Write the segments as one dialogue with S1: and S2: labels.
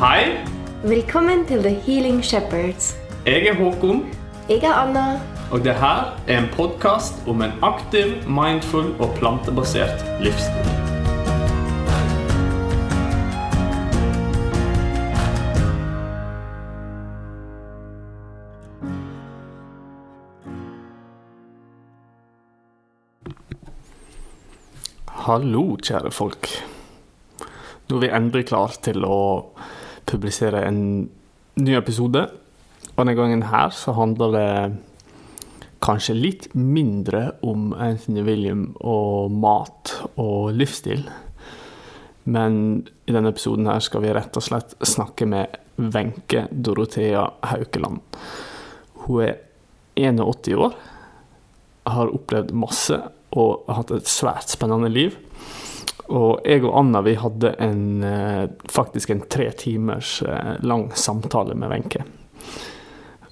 S1: Hei,
S2: Velkommen til The Healing Shepherds.
S1: jeg er Håkon,
S2: Jeg er Anna.
S1: og det her er en podkast om en aktiv, mindful og plantebasert livsstil. Hallo, kjære folk. Nå er vi endelig klar til å publisere en ny episode. Og denne gangen her så handler det kanskje litt mindre om Anthony William og mat og livsstil. Men i denne episoden her skal vi rett og slett snakke med Wenche Dorothea Haukeland. Hun er 81 år, har opplevd masse og hatt et svært spennende liv. Og jeg og Anna vi hadde en, eh, faktisk en tre timers eh, lang samtale med Wenche.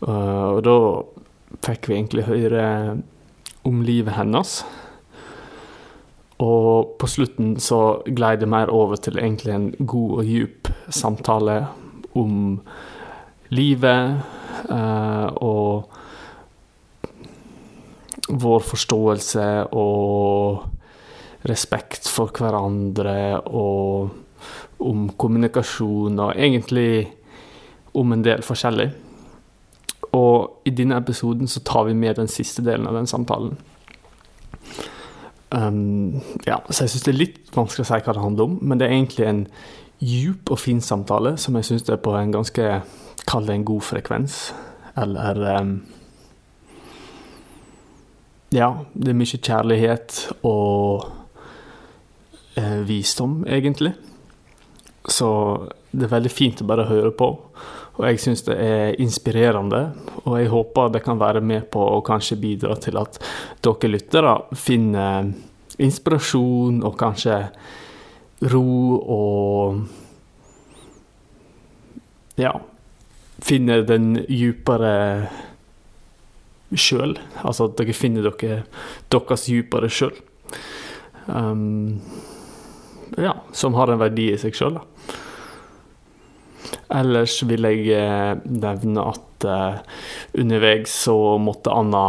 S1: Eh, Og da fikk vi egentlig høre om livet hennes. Og på slutten så glei det mer over til egentlig en god og djup samtale om livet og vår forståelse og respekt for hverandre og om kommunikasjon og egentlig om en del forskjellig. Og i denne episoden så tar vi med den siste delen av den samtalen. Um, ja, så jeg syns det er litt vanskelig å si hva det handler om, men det er egentlig en djup og fin samtale som jeg syns er på en ganske Kall det en god frekvens. Eller um, Ja, det er mye kjærlighet og visdom, egentlig. Så det er veldig fint å bare høre på. Og jeg syns det er inspirerende, og jeg håper det kan være med på å kanskje bidra til at dere lyttere finner inspirasjon og kanskje ro og Ja, finner den djupere sjøl. Altså at dere finner dere, deres djupere sjøl. Um, ja, som har en verdi i seg sjøl. Ellers vil jeg eh, nevne at eh, underveis så måtte Anna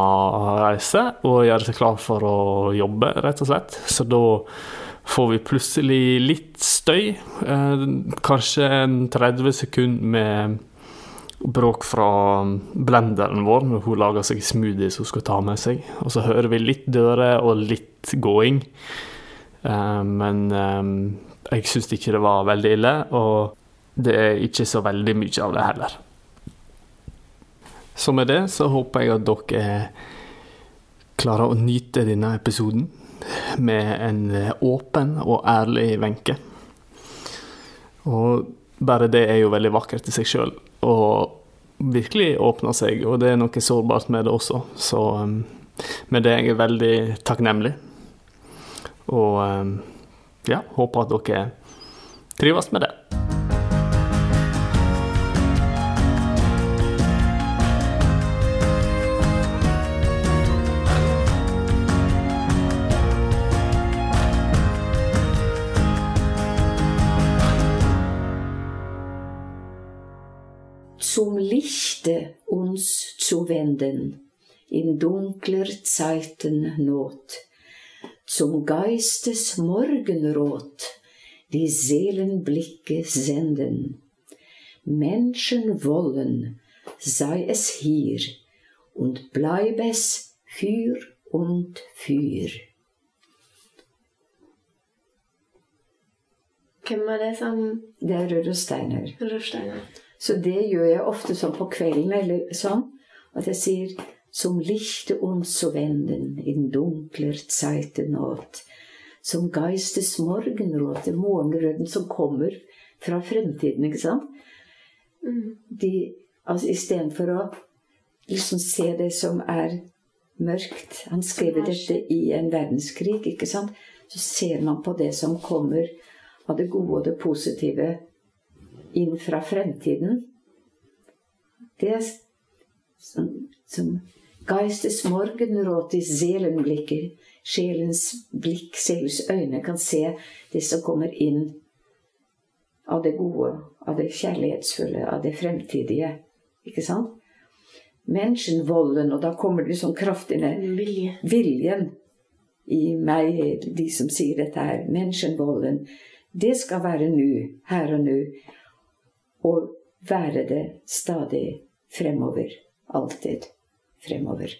S1: reise og gjøre seg klar for å jobbe, rett og slett. Så da får vi plutselig litt støy. Eh, kanskje en 30 sekunder med bråk fra blenderen vår når hun lager seg smoothies hun skal ta med seg. Og så hører vi litt dører og litt gåing. Eh, men eh, jeg syns ikke det var veldig ille. og det er ikke så veldig mye av det heller. Så med det så håper jeg at dere klarer å nyte denne episoden med en åpen og ærlig Wenche. Og bare det er jo veldig vakkert i seg sjøl, og virkelig åpner seg, og det er noe sårbart med det også. Så med det er jeg veldig takknemlig. Og um, ja, håper at dere trives med det.
S3: zum Lichte uns zu wenden in dunkler Zeiten Not, zum Geistes Morgenrot die Seelenblicke senden. Menschen wollen, sei es hier, und bleib es für und für.
S2: Hvem er det som
S3: Det er Rød og Steiner.
S2: Rørsteiner?
S3: Så det gjør jeg ofte sånn på kvelden, eller sånn, at jeg sier Som lichte uns zu wenden in dunkler Zeitenort. Som geistes morgenrot, morgenrøden som kommer fra fremtiden, ikke sant?
S2: Mm.
S3: De, altså Istedenfor å liksom se det som er mørkt Han skrev dette i en verdenskrig, ikke sant? Så ser man på det som kommer av det gode og det positive inn fra fremtiden. Det er som, som Geistes morgenråd i selenblikket, sjelens blikk, sjelens øyne kan se det som kommer inn av det gode, av det kjærlighetsfulle, av det fremtidige. Ikke sant? Menschenvolden, og da kommer det sånn kraftig ned
S2: Vilje.
S3: viljen i meg, de som sier dette her, menschenvolden, det skal være nå, her og nå, og være det stadig fremover, alltid fremover.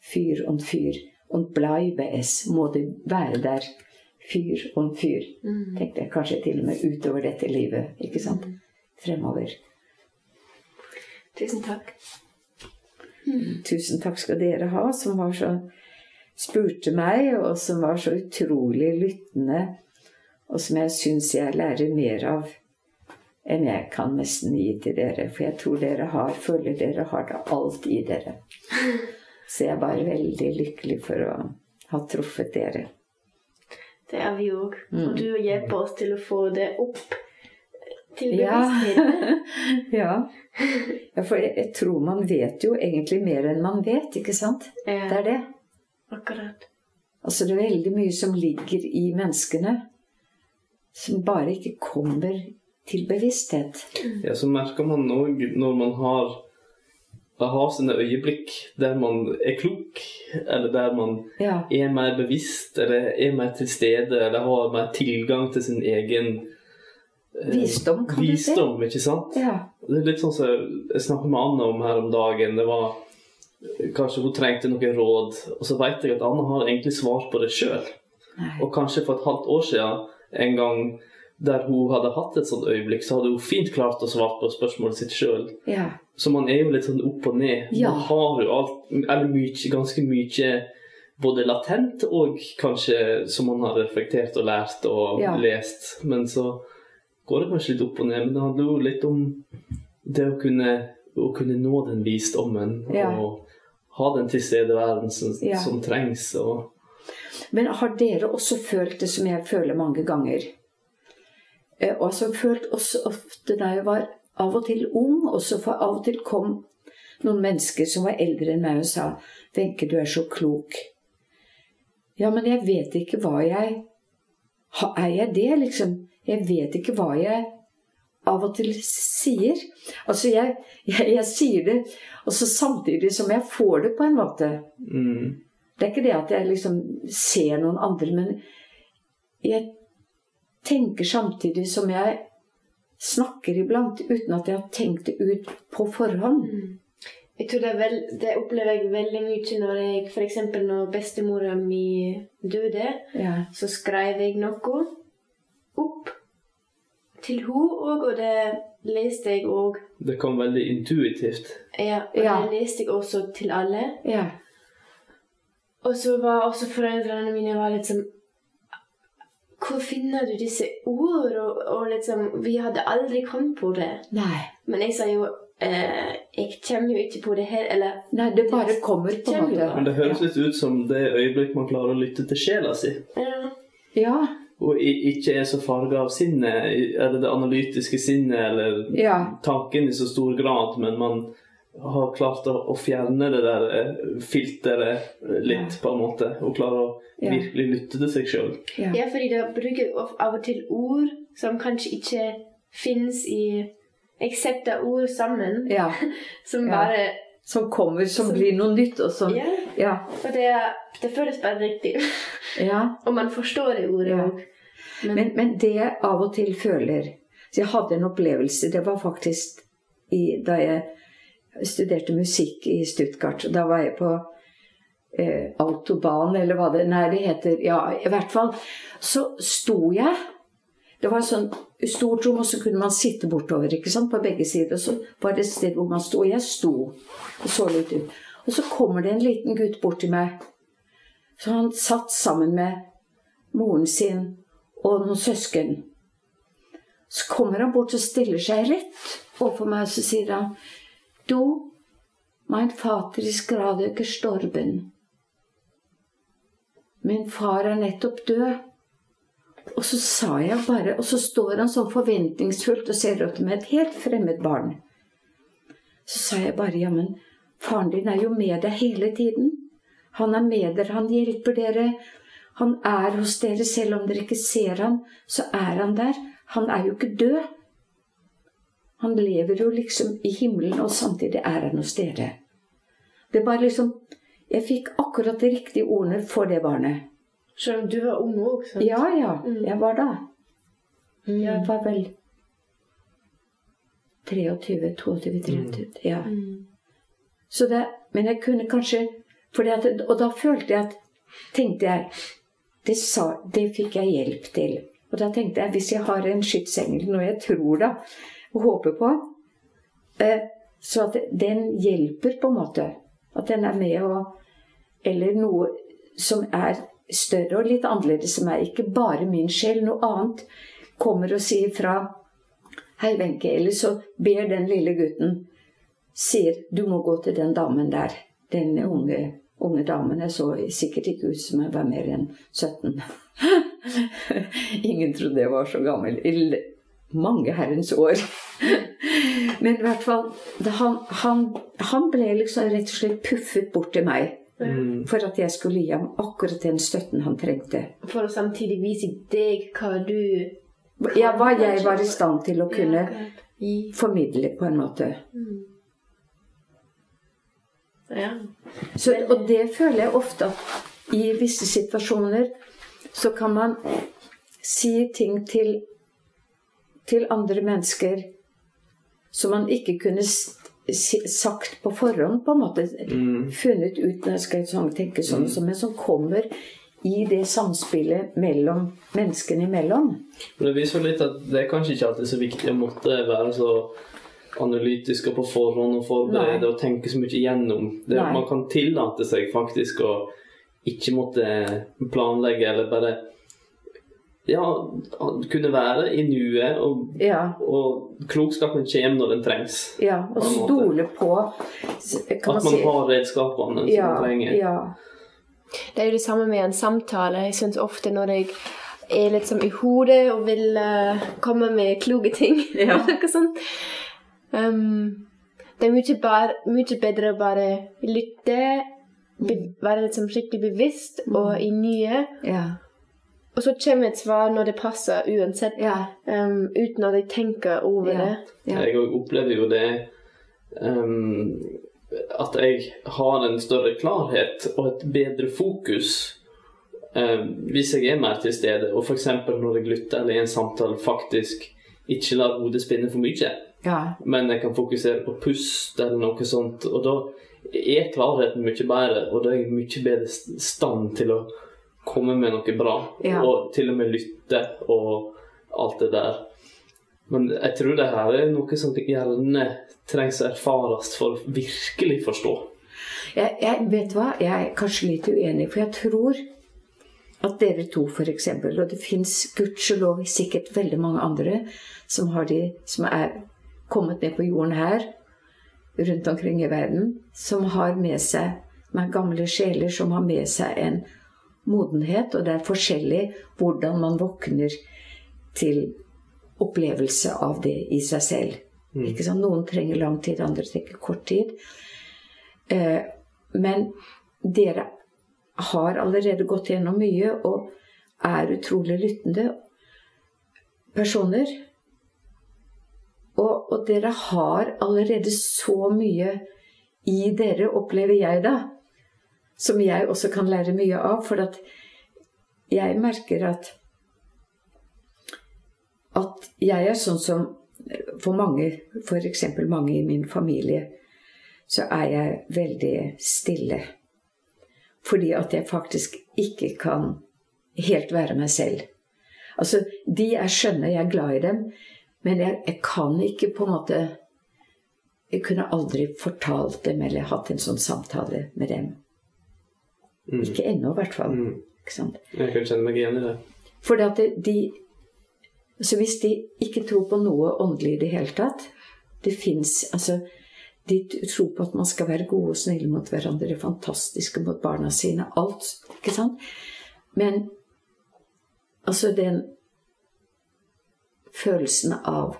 S3: Fyr und fyr, und bleibe es, må det være der, fyr und fyr.
S2: Mm.
S3: Tenkte jeg kanskje til og med utover dette livet, ikke sant? Fremover.
S2: Tusen takk.
S3: Tusen takk skal dere ha, som var så spurte meg, og som var så utrolig lyttende, og som jeg syns jeg lærer mer av enn jeg kan nesten gi til dere. For jeg tror dere har, føler dere har det alt i dere. Så jeg er bare veldig lykkelig for å ha truffet dere.
S2: Det er vi òg.
S3: Mm.
S2: Og du hjelper oss til å få det opp til
S3: Ja.
S2: bevisstheten.
S3: ja. ja, for jeg, jeg tror man vet jo egentlig mer enn man vet, ikke sant? Det er det.
S2: akkurat.
S3: Altså det er veldig mye som ligger i menneskene, som bare ikke kommer til bevissthet.
S1: Ja, så merker man òg når man har har sine øyeblikk der man er klok, eller der man
S3: Ja,
S1: er mer bevisst, eller er mer til stede, eller har mer tilgang til sin egen eh,
S3: Visdom, kan du si.
S1: visdom, ikke sant?
S3: ja,
S1: Det er litt sånn som jeg snakket med Anna om her om dagen. Det var Kanskje hun trengte noen råd, og så vet jeg at Anna har egentlig svar på det sjøl. Og kanskje for et halvt år siden, en gang der hun hadde hatt et sånt øyeblikk, så hadde hun fint klart å svare på spørsmålet sitt sjøl.
S3: ja,
S1: Så man er jo litt sånn opp og ned.
S3: Ja.
S1: Man har jo alt, eller mye, ganske mye både latent og kanskje som man har reflektert og lært og
S3: Ja.
S1: lest. Men så går det kanskje litt opp og ned. Men det handler jo litt om det å kunne, å kunne nå den visdommen og ha den tilstedeværelsen
S3: Ja.
S1: som trengs. Og,
S3: Men har dere også følt det som jeg føler mange ganger? Eh, Og som følte også ofte da jeg var av og til ung, også for av og til kom noen mennesker som var eldre enn meg og sa 'Wenche, du er så klok'. Ja, men jeg vet ikke hva jeg Er jeg det, liksom? Jeg vet ikke hva jeg av og til sier. Altså, jeg, jeg, jeg sier det, og så samtidig som jeg får det på en måte.
S1: mm,
S3: Det er ikke det at jeg liksom ser noen andre, men jeg tenker samtidig som jeg snakker iblant, uten at jeg har tenkt det ut på forhånd.
S2: Mm. Jeg tror det, er vel, det opplever jeg veldig mye når jeg f.eks. når bestemora mi døde,
S3: Ja.
S2: så skrev jeg noe opp til henne òg, og det leste jeg òg.
S1: det kom veldig intuitivt.
S2: Ja, og
S3: Ja.
S2: det leste jeg også til alle.
S3: ja.
S2: Og så var også foreldrene mine var litt sånn Hvor finner du disse ord? Og, og liksom Vi hadde aldri kommet på det.
S3: Nei.
S2: Men jeg sa jo eh, Jeg kommer jo ikke på det her, eller
S3: Nei, det bare kommer på en måte.
S1: Men det høres litt ut som det øyeblikk man klarer å lytte til sjela si.
S2: Ja.
S3: Ja.
S1: Og ikke er så farga av sinnet, eller det analytiske sinnet, eller
S3: Ja.
S1: tanken i så stor grad, men man har klart å, å fjerne det der eh, filteret eh, litt, på en måte, og klarer å
S3: Ja.
S1: virkelig lytte til seg sjøl.
S3: Ja.
S2: Ja, fordi da bruker av og til ord som kanskje ikke finnes i Jeg setter ord sammen
S3: ja.
S2: som
S3: Ja.
S2: bare
S3: Som kommer, som
S2: Som-
S3: blir noe nytt, og som
S2: Ja.
S3: Ja.
S2: Og det, det føles bare riktig.
S3: ja.
S2: Og man forstår det ordet
S3: Ja.
S2: òg. Men,
S3: Men, men det jeg av og til føler Så jeg hadde en opplevelse Det var faktisk i, da jeg studerte musikk i Stuttgart. Da var jeg på eh, autobahn, eller hva det Nei, det heter Ja, i hvert fall. Så sto jeg Det var et sånt stort rom, og så kunne man sitte bortover ikke sant, på begge sider. Og så var det et sted hvor man sto. Og jeg sto og så litt ut. Og så kommer det en liten gutt bort til meg. Så han satt sammen med moren sin og noen søsken. Så kommer han bort og stiller seg rett overfor meg, og så sier han Du, mein Vater ist gerade gestorben. Min far er nettopp død. Og så sa jeg bare Og så står han sånn forventningsfullt og ser opp som et helt fremmed barn. Så sa jeg bare, ja, men faren din er jo med deg hele tiden. Han er med dere, han hjelper dere. Han er hos dere selv om dere ikke ser ham, så er han der. Han er jo ikke død. Han lever jo liksom i himmelen, og samtidig er han hos dere. Det var liksom Jeg fikk akkurat de riktige ordene for det barnet.
S2: Selv om du var ung òg, sant?
S3: Ja, ja.
S2: Mm.
S3: Jeg var da.
S2: Mm.
S3: Jeg var vel 23, 22, 23. Ja.
S2: Mm.
S3: Så det, men jeg kunne kanskje fordi at, Og da følte jeg at Tenkte jeg det, sa, det fikk jeg hjelp til. Og da tenkte jeg hvis jeg har en skytsengel, noe jeg tror da, og håper på eh, Så at den hjelper på en måte. At den er med og Eller noe som er større og litt annerledes, som er ikke bare min sjel. Noe annet kommer og sier fra Hei, Wenche. Eller så ber den lille gutten sier du må gå til den damen der. Den unge, unge damen. Jeg så sikkert ikke ut som jeg var mer enn 17. Ingen trodde jeg var så gammel. I mange herrens år. Men i hvert fall han, han, han ble liksom rett og slett puffet bort til meg.
S1: Mm.
S3: For at jeg skulle gi ham akkurat den støtten han trengte.
S2: For å samtidig vise deg hva du
S3: Ja, hva jeg var i stand til å kunne
S2: Ja,
S3: formidle, på en måte.
S2: Mm. Ja.
S3: Så, og det føler jeg ofte at i visse situasjoner så kan man si ting til, til andre mennesker som man ikke kunne sagt på forhånd, på en måte.
S1: Mm.
S3: Funnet ut når jeg skal sånn, tenke sånn, og sånn, men som kommer i det samspillet mellom menneskene imellom.
S1: Men det viser jo litt at det er kanskje ikke alltid så viktig å måtte være så analytisk og på forhånd og forberede og tenke så mye igjennom. Det,
S3: at
S1: man kan tillate seg faktisk å ikke måtte planlegge eller bare ja, kunne være i nuet, og,
S3: Ja,
S1: og klokskapen kommer når den trengs.
S3: ja og
S1: På
S3: stole på Kan
S1: At
S3: man
S1: man
S3: si
S1: har redskapene som man trenger.
S3: ja,
S2: Det er jo det samme med en samtale. Jeg syns ofte når jeg er litt sånn i hodet og vil uh, komme med kloke ting
S3: Ja.
S2: Noe sånt. Um, det er mye, bare, mye bedre å bare lytte, be, være litt sånn skikkelig bevisst og i nye.
S3: ja,
S2: Og så kommer et svar når det passer uansett,
S3: ja,
S2: um, uten at jeg tenker over
S3: Ja.
S2: det.
S3: ja.
S1: Jeg opplever jo det um, At jeg har en større klarhet og et bedre fokus um, hvis jeg er mer til stede, og f.eks. når jeg lytter eller i en samtale faktisk ikke lar hodet spinne for mye,
S3: ja.
S1: men jeg kan fokusere på pust eller noe sånt. Og da er klarheten mye bedre, og da er jeg mye bedre stand til å komme med noe bra.
S3: Ja.
S1: Og til og med lytte og alt det der. Men jeg tror det her er noe som gjerne trengs å erfares for å virkelig forstå.
S3: Jeg, jeg vet hva, jeg er kanskje litt uenig, for jeg tror at dere to f.eks., og det fins gudskjelov sikkert veldig mange andre som, har de, som er kommet ned på jorden her, rundt omkring i verden, som har med seg med gamle sjeler som har med seg en modenhet, og det er forskjellig hvordan man våkner til opplevelse av det i seg selv. Sant? Noen trenger lang tid, andre trenger kort tid. Eh, men dere har allerede gått gjennom mye og er utrolig lyttende personer. Og, og dere har allerede så mye i dere, opplever jeg da, som jeg også kan lære mye av. For jeg merker at at jeg er sånn som for mange, f.eks. mange i min familie, så er jeg veldig stille. Fordi at jeg faktisk ikke kan helt være meg selv. Altså, de er skjønne, jeg er glad i dem, men jeg, jeg kan ikke på en måte Jeg kunne aldri fortalt dem eller hatt en sånn samtale med dem.
S1: Mm.
S3: Ikke ennå, i hvert fall.
S1: Mm.
S3: Ikke sant?
S1: Jeg kan kjenne meg igjen i det.
S3: Fordi at de, Så hvis de ikke tror på noe åndelig i det hele tatt Det fins Altså, de tror på at man skal være gode og snille mot hverandre, fantastiske mot barna sine. Alt. Ikke sant? Men altså den følelsen av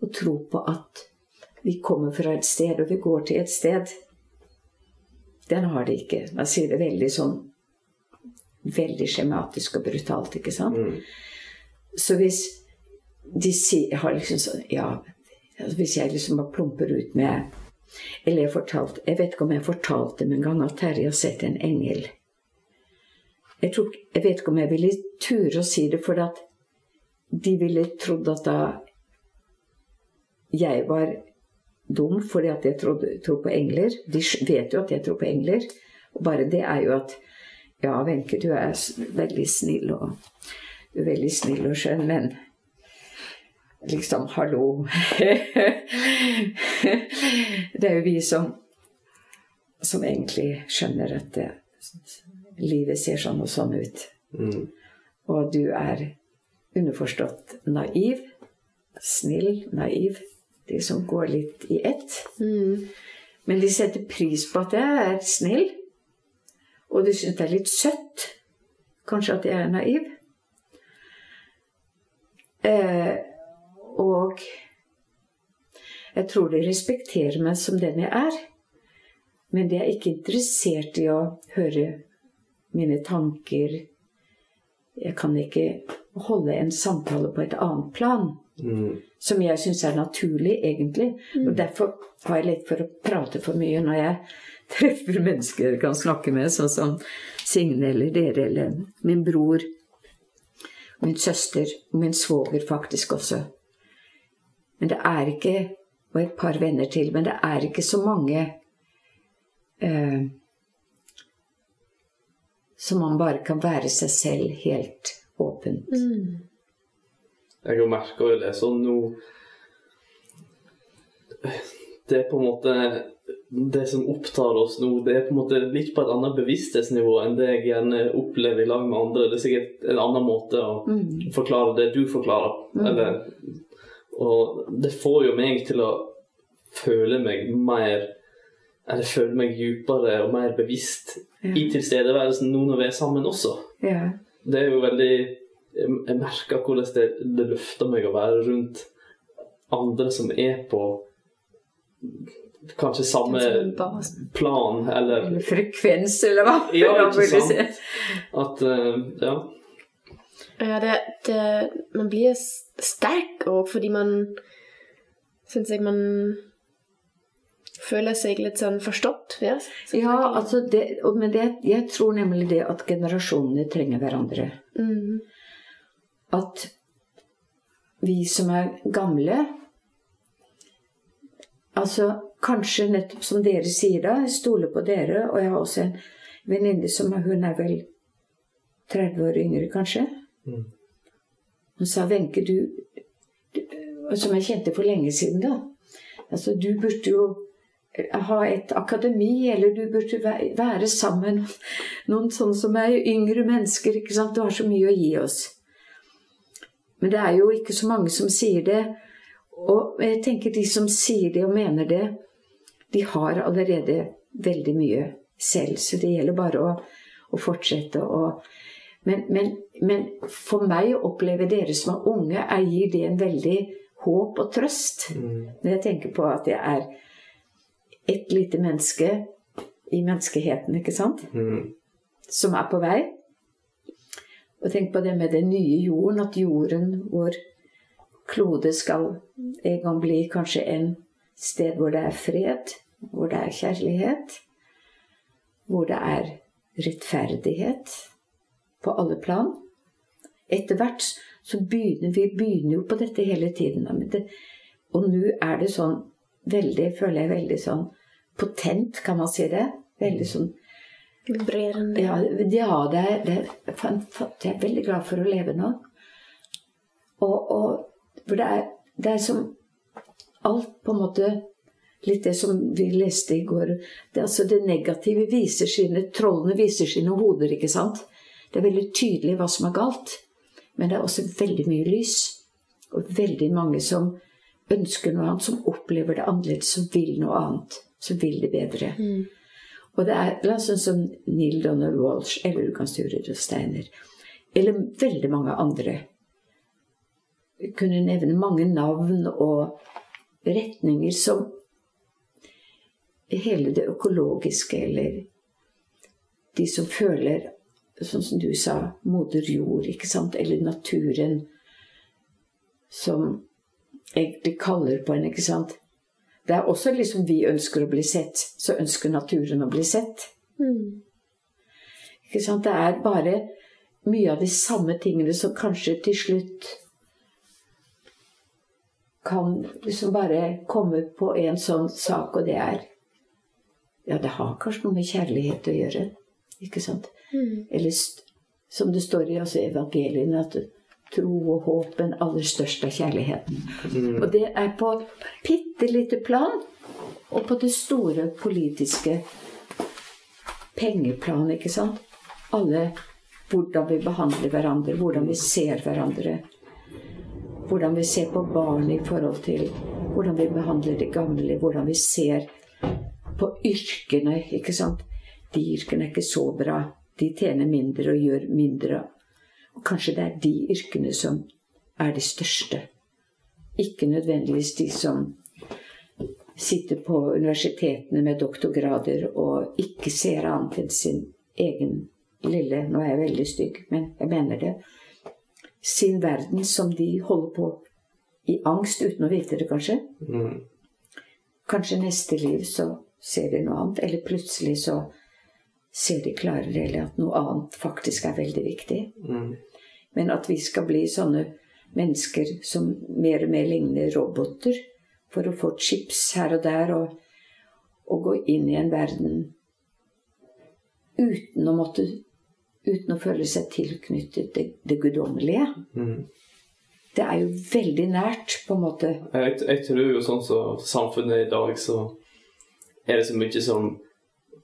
S3: å tro på at vi kommer fra et sted, og vi går til et sted, den har de ikke. Man sier det veldig sånn Veldig skjematisk og brutalt, ikke sant?
S1: Mm.
S3: Så hvis de sier, har liksom sånn Ja, Hvis jeg liksom bare plumper ut med Eller jeg fortalte Jeg vet ikke om jeg fortalte dem en gang at Terje har sett en engel. Jeg, tror, jeg vet ikke om jeg ville ture å si det, for at de ville trodd at da jeg var dum fordi at jeg tror, tror på engler. De vet jo at jeg tror på engler. Og bare det er jo at Ja, Wenche, du er veldig snill og du er veldig snill og skjønn, men liksom, hallo Det er jo vi som som egentlig skjønner at det, livet ser sånn og sånn ut.
S1: Mm.
S3: Og du er underforstått naiv. Snill, naiv. De som går litt i ett.
S2: Mm.
S3: Men de setter pris på at jeg er snill. Og de syns det er litt søtt. Kanskje at jeg er naiv. Eh, og jeg tror de respekterer meg som den jeg er. Men de er ikke interessert i å høre mine tanker. Jeg kan ikke holde en samtale på et annet plan.
S1: Mm.
S3: Som jeg syns er naturlig, egentlig. Og derfor har jeg lett for å prate for mye når jeg treffer mennesker jeg kan snakke med, sånn som Signe eller dere eller min bror. Min søster og min svoger faktisk også. Men det er ikke Og et par venner til. Men det er ikke så mange eh, som man bare kan være seg selv helt åpent.
S2: Mm.
S1: Jeg har merka jo det sånn nå Det er på en måte Det som opptar oss nå, det er på en måte litt på et annet bevissthetsnivå enn det jeg gjerne opplever i lag med andre. Det er sikkert en annen måte å
S3: Mm.
S1: forklare det du forklarer.
S3: Mm.
S1: Eller, og det får jo meg til å føle meg mer Eller føle meg dypere og mer bevisst
S3: Ja.
S1: i tilstedeværelsen nå når vi er sammen også.
S3: Ja.
S1: Det er jo veldig Jeg, jeg merker hvordan det, det løfter meg å være rundt andre som er på kanskje samme plan, eller
S3: Eller frekvens, eller hva?
S1: Ja,
S3: man
S1: ikke sant?
S3: si.
S1: At eh, Ja.
S2: Ja, det, det, man blir sterk òg fordi man Syns jeg man føler seg litt sånn forstått. Ja,
S3: Ja, altså det, og- men det, jeg tror nemlig det at generasjonene trenger hverandre.
S2: mm.
S3: At vi som er gamle Altså kanskje nettopp som dere sier da, jeg stoler på dere, og jeg har også en venninne som hun er vel 30 år yngre, kanskje.
S1: Mm.
S3: Hun sa Wenche, du, du Som jeg kjente for lenge siden, da. Altså, du burde jo ha et akademi, eller du burde være sammen med noen sånne som er yngre mennesker. ikke sant? Du har så mye å gi oss. Men det er jo ikke så mange som sier det. Og jeg tenker de som sier det og mener det, de har allerede veldig mye selv. Så det gjelder bare å, å fortsette å men, men, men for meg å oppleve dere som er unge, er, gir det en veldig håp og trøst. Når jeg tenker på at jeg er et lite menneske i menneskeheten, ikke sant?
S1: Mm.
S3: Som er på vei. Og tenk på det med den nye jorden, at jorden, vår klode, skal en gang bli kanskje en sted hvor det er fred, hvor det er kjærlighet, hvor det er rettferdighet på alle plan. Etter hvert så begynner vi begynner jo på dette hele tiden. og nå er det sånn veldig, føler jeg veldig sånn potent, kan man si det? Veldig sånn
S2: Vibrerende.
S3: ja, ja det, er, det, er jeg er veldig glad for å leve nå. Og, og for det er, det er som alt på en måte Litt det som vi leste i går. Det, altså det negative viser sine Trollene viser sine hoder, ikke sant? Det er veldig tydelig hva som er galt. Men det er også veldig mye lys. Og veldig mange som ønsker noe annet, som opplever det annerledes, som vil noe annet. Som vil det bedre.
S2: Mm.
S3: Og det er la oss sånn som Neil Donald Walsh, eller du kan og Steiner, eller veldig mange andre. Jeg kunne nevne mange navn og retninger som hele det økologiske, eller de som føler, sånn som du sa, moder jord, ikke sant, eller naturen som egentlig kaller på en, ikke sant. Det er også liksom vi ønsker å bli sett, så ønsker naturen å bli sett.
S2: Mm.
S3: Ikke sant? Det er bare mye av de samme tingene som kanskje til slutt kan liksom bare komme på en sånn sak, og det er Ja, det har kanskje noe med kjærlighet å gjøre. Ikke sant?
S2: Mm.
S3: Eller som det står i altså, evangeliene, at tro og håp den aller største kjærligheten. Og det er på bitte lite plan, og på det store politiske pengeplan, ikke sant? Alle hvordan vi behandler hverandre, hvordan vi ser hverandre. Hvordan vi ser på barn i forhold til hvordan vi behandler de gamle, hvordan vi ser på yrkene, ikke sant. De yrkene er ikke så bra. De tjener mindre og gjør mindre. Og kanskje det er de yrkene som er de største. Ikke nødvendigvis de som sitter på universitetene med doktorgrader og ikke ser annet enn sin egen lille Nå er jeg veldig stygg, men jeg mener det. Sin verden som de holder på i angst uten å vite det, kanskje.
S1: Mm.
S3: Kanskje neste liv så ser de noe annet, eller plutselig så ser de klarere eller at noe annet faktisk er veldig viktig.
S1: Mm.
S3: Men at vi skal bli sånne mennesker som mer og mer ligner roboter for å få chips her og der og, og gå inn i en verden uten å måtte Uten å føle seg tilknyttet det, det guddommelige.
S1: Mm.
S3: Det er jo veldig nært, på en måte.
S1: Jeg, jeg tror jo sånn som samfunnet er i dag, så er det så mye som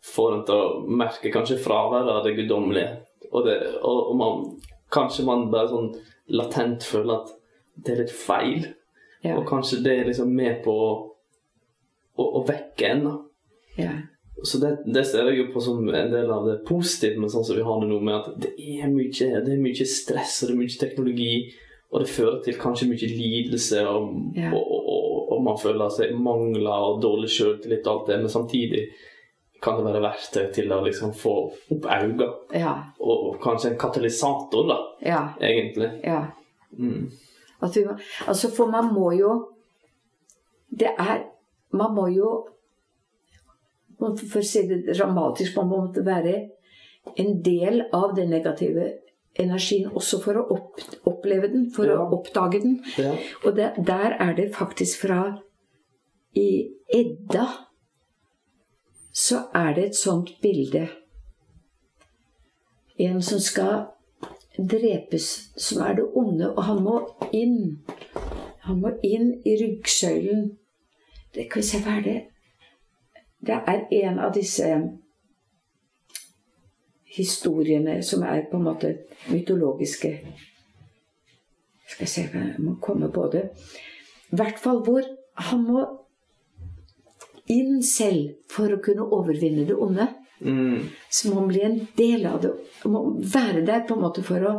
S1: får en til å merke kanskje fraværet av det guddommelige. Og, det, og, og man, kanskje man bare sånn latent føler at det er litt feil.
S3: Ja.
S1: Og kanskje det er liksom med på å, å, å vekke en.
S3: ja.
S1: Så det, det ser jeg jo på som en del av det positive med sånn som vi har det nå, med at det er mye, det er mye stress og det er mye teknologi, og det fører til kanskje mye lidelse, og,
S3: Ja.
S1: og, og, og man føler seg mangler og dårlig sjøltillit og alt det, men samtidig kan det være verktøy til å liksom få opp øynene,
S3: Ja.
S1: og, kanskje en katalysator, da,
S3: Ja.
S1: egentlig.
S3: ja.
S1: Mm.
S3: Må, altså for man må jo Det er Man må jo For å si det dramatisk, man må måtte være en del av den negative energien også for å opp, oppleve den, for
S1: Ja.
S3: å oppdage den.
S1: Ja.
S3: Og det, der er det faktisk fra I Edda så er det et sånt bilde. En som skal drepes, som er det onde, og han må inn. Han må inn i ryggsøylen. Det kan vi se, hva er det? Det er en av disse historiene som er på en måte mytologiske. Skal jeg se hva jeg må komme på det. I hvert fall hvor han må inn selv for å kunne overvinne det onde.
S1: Mm.
S3: Så må man bli en del av det. Må være der på en måte for å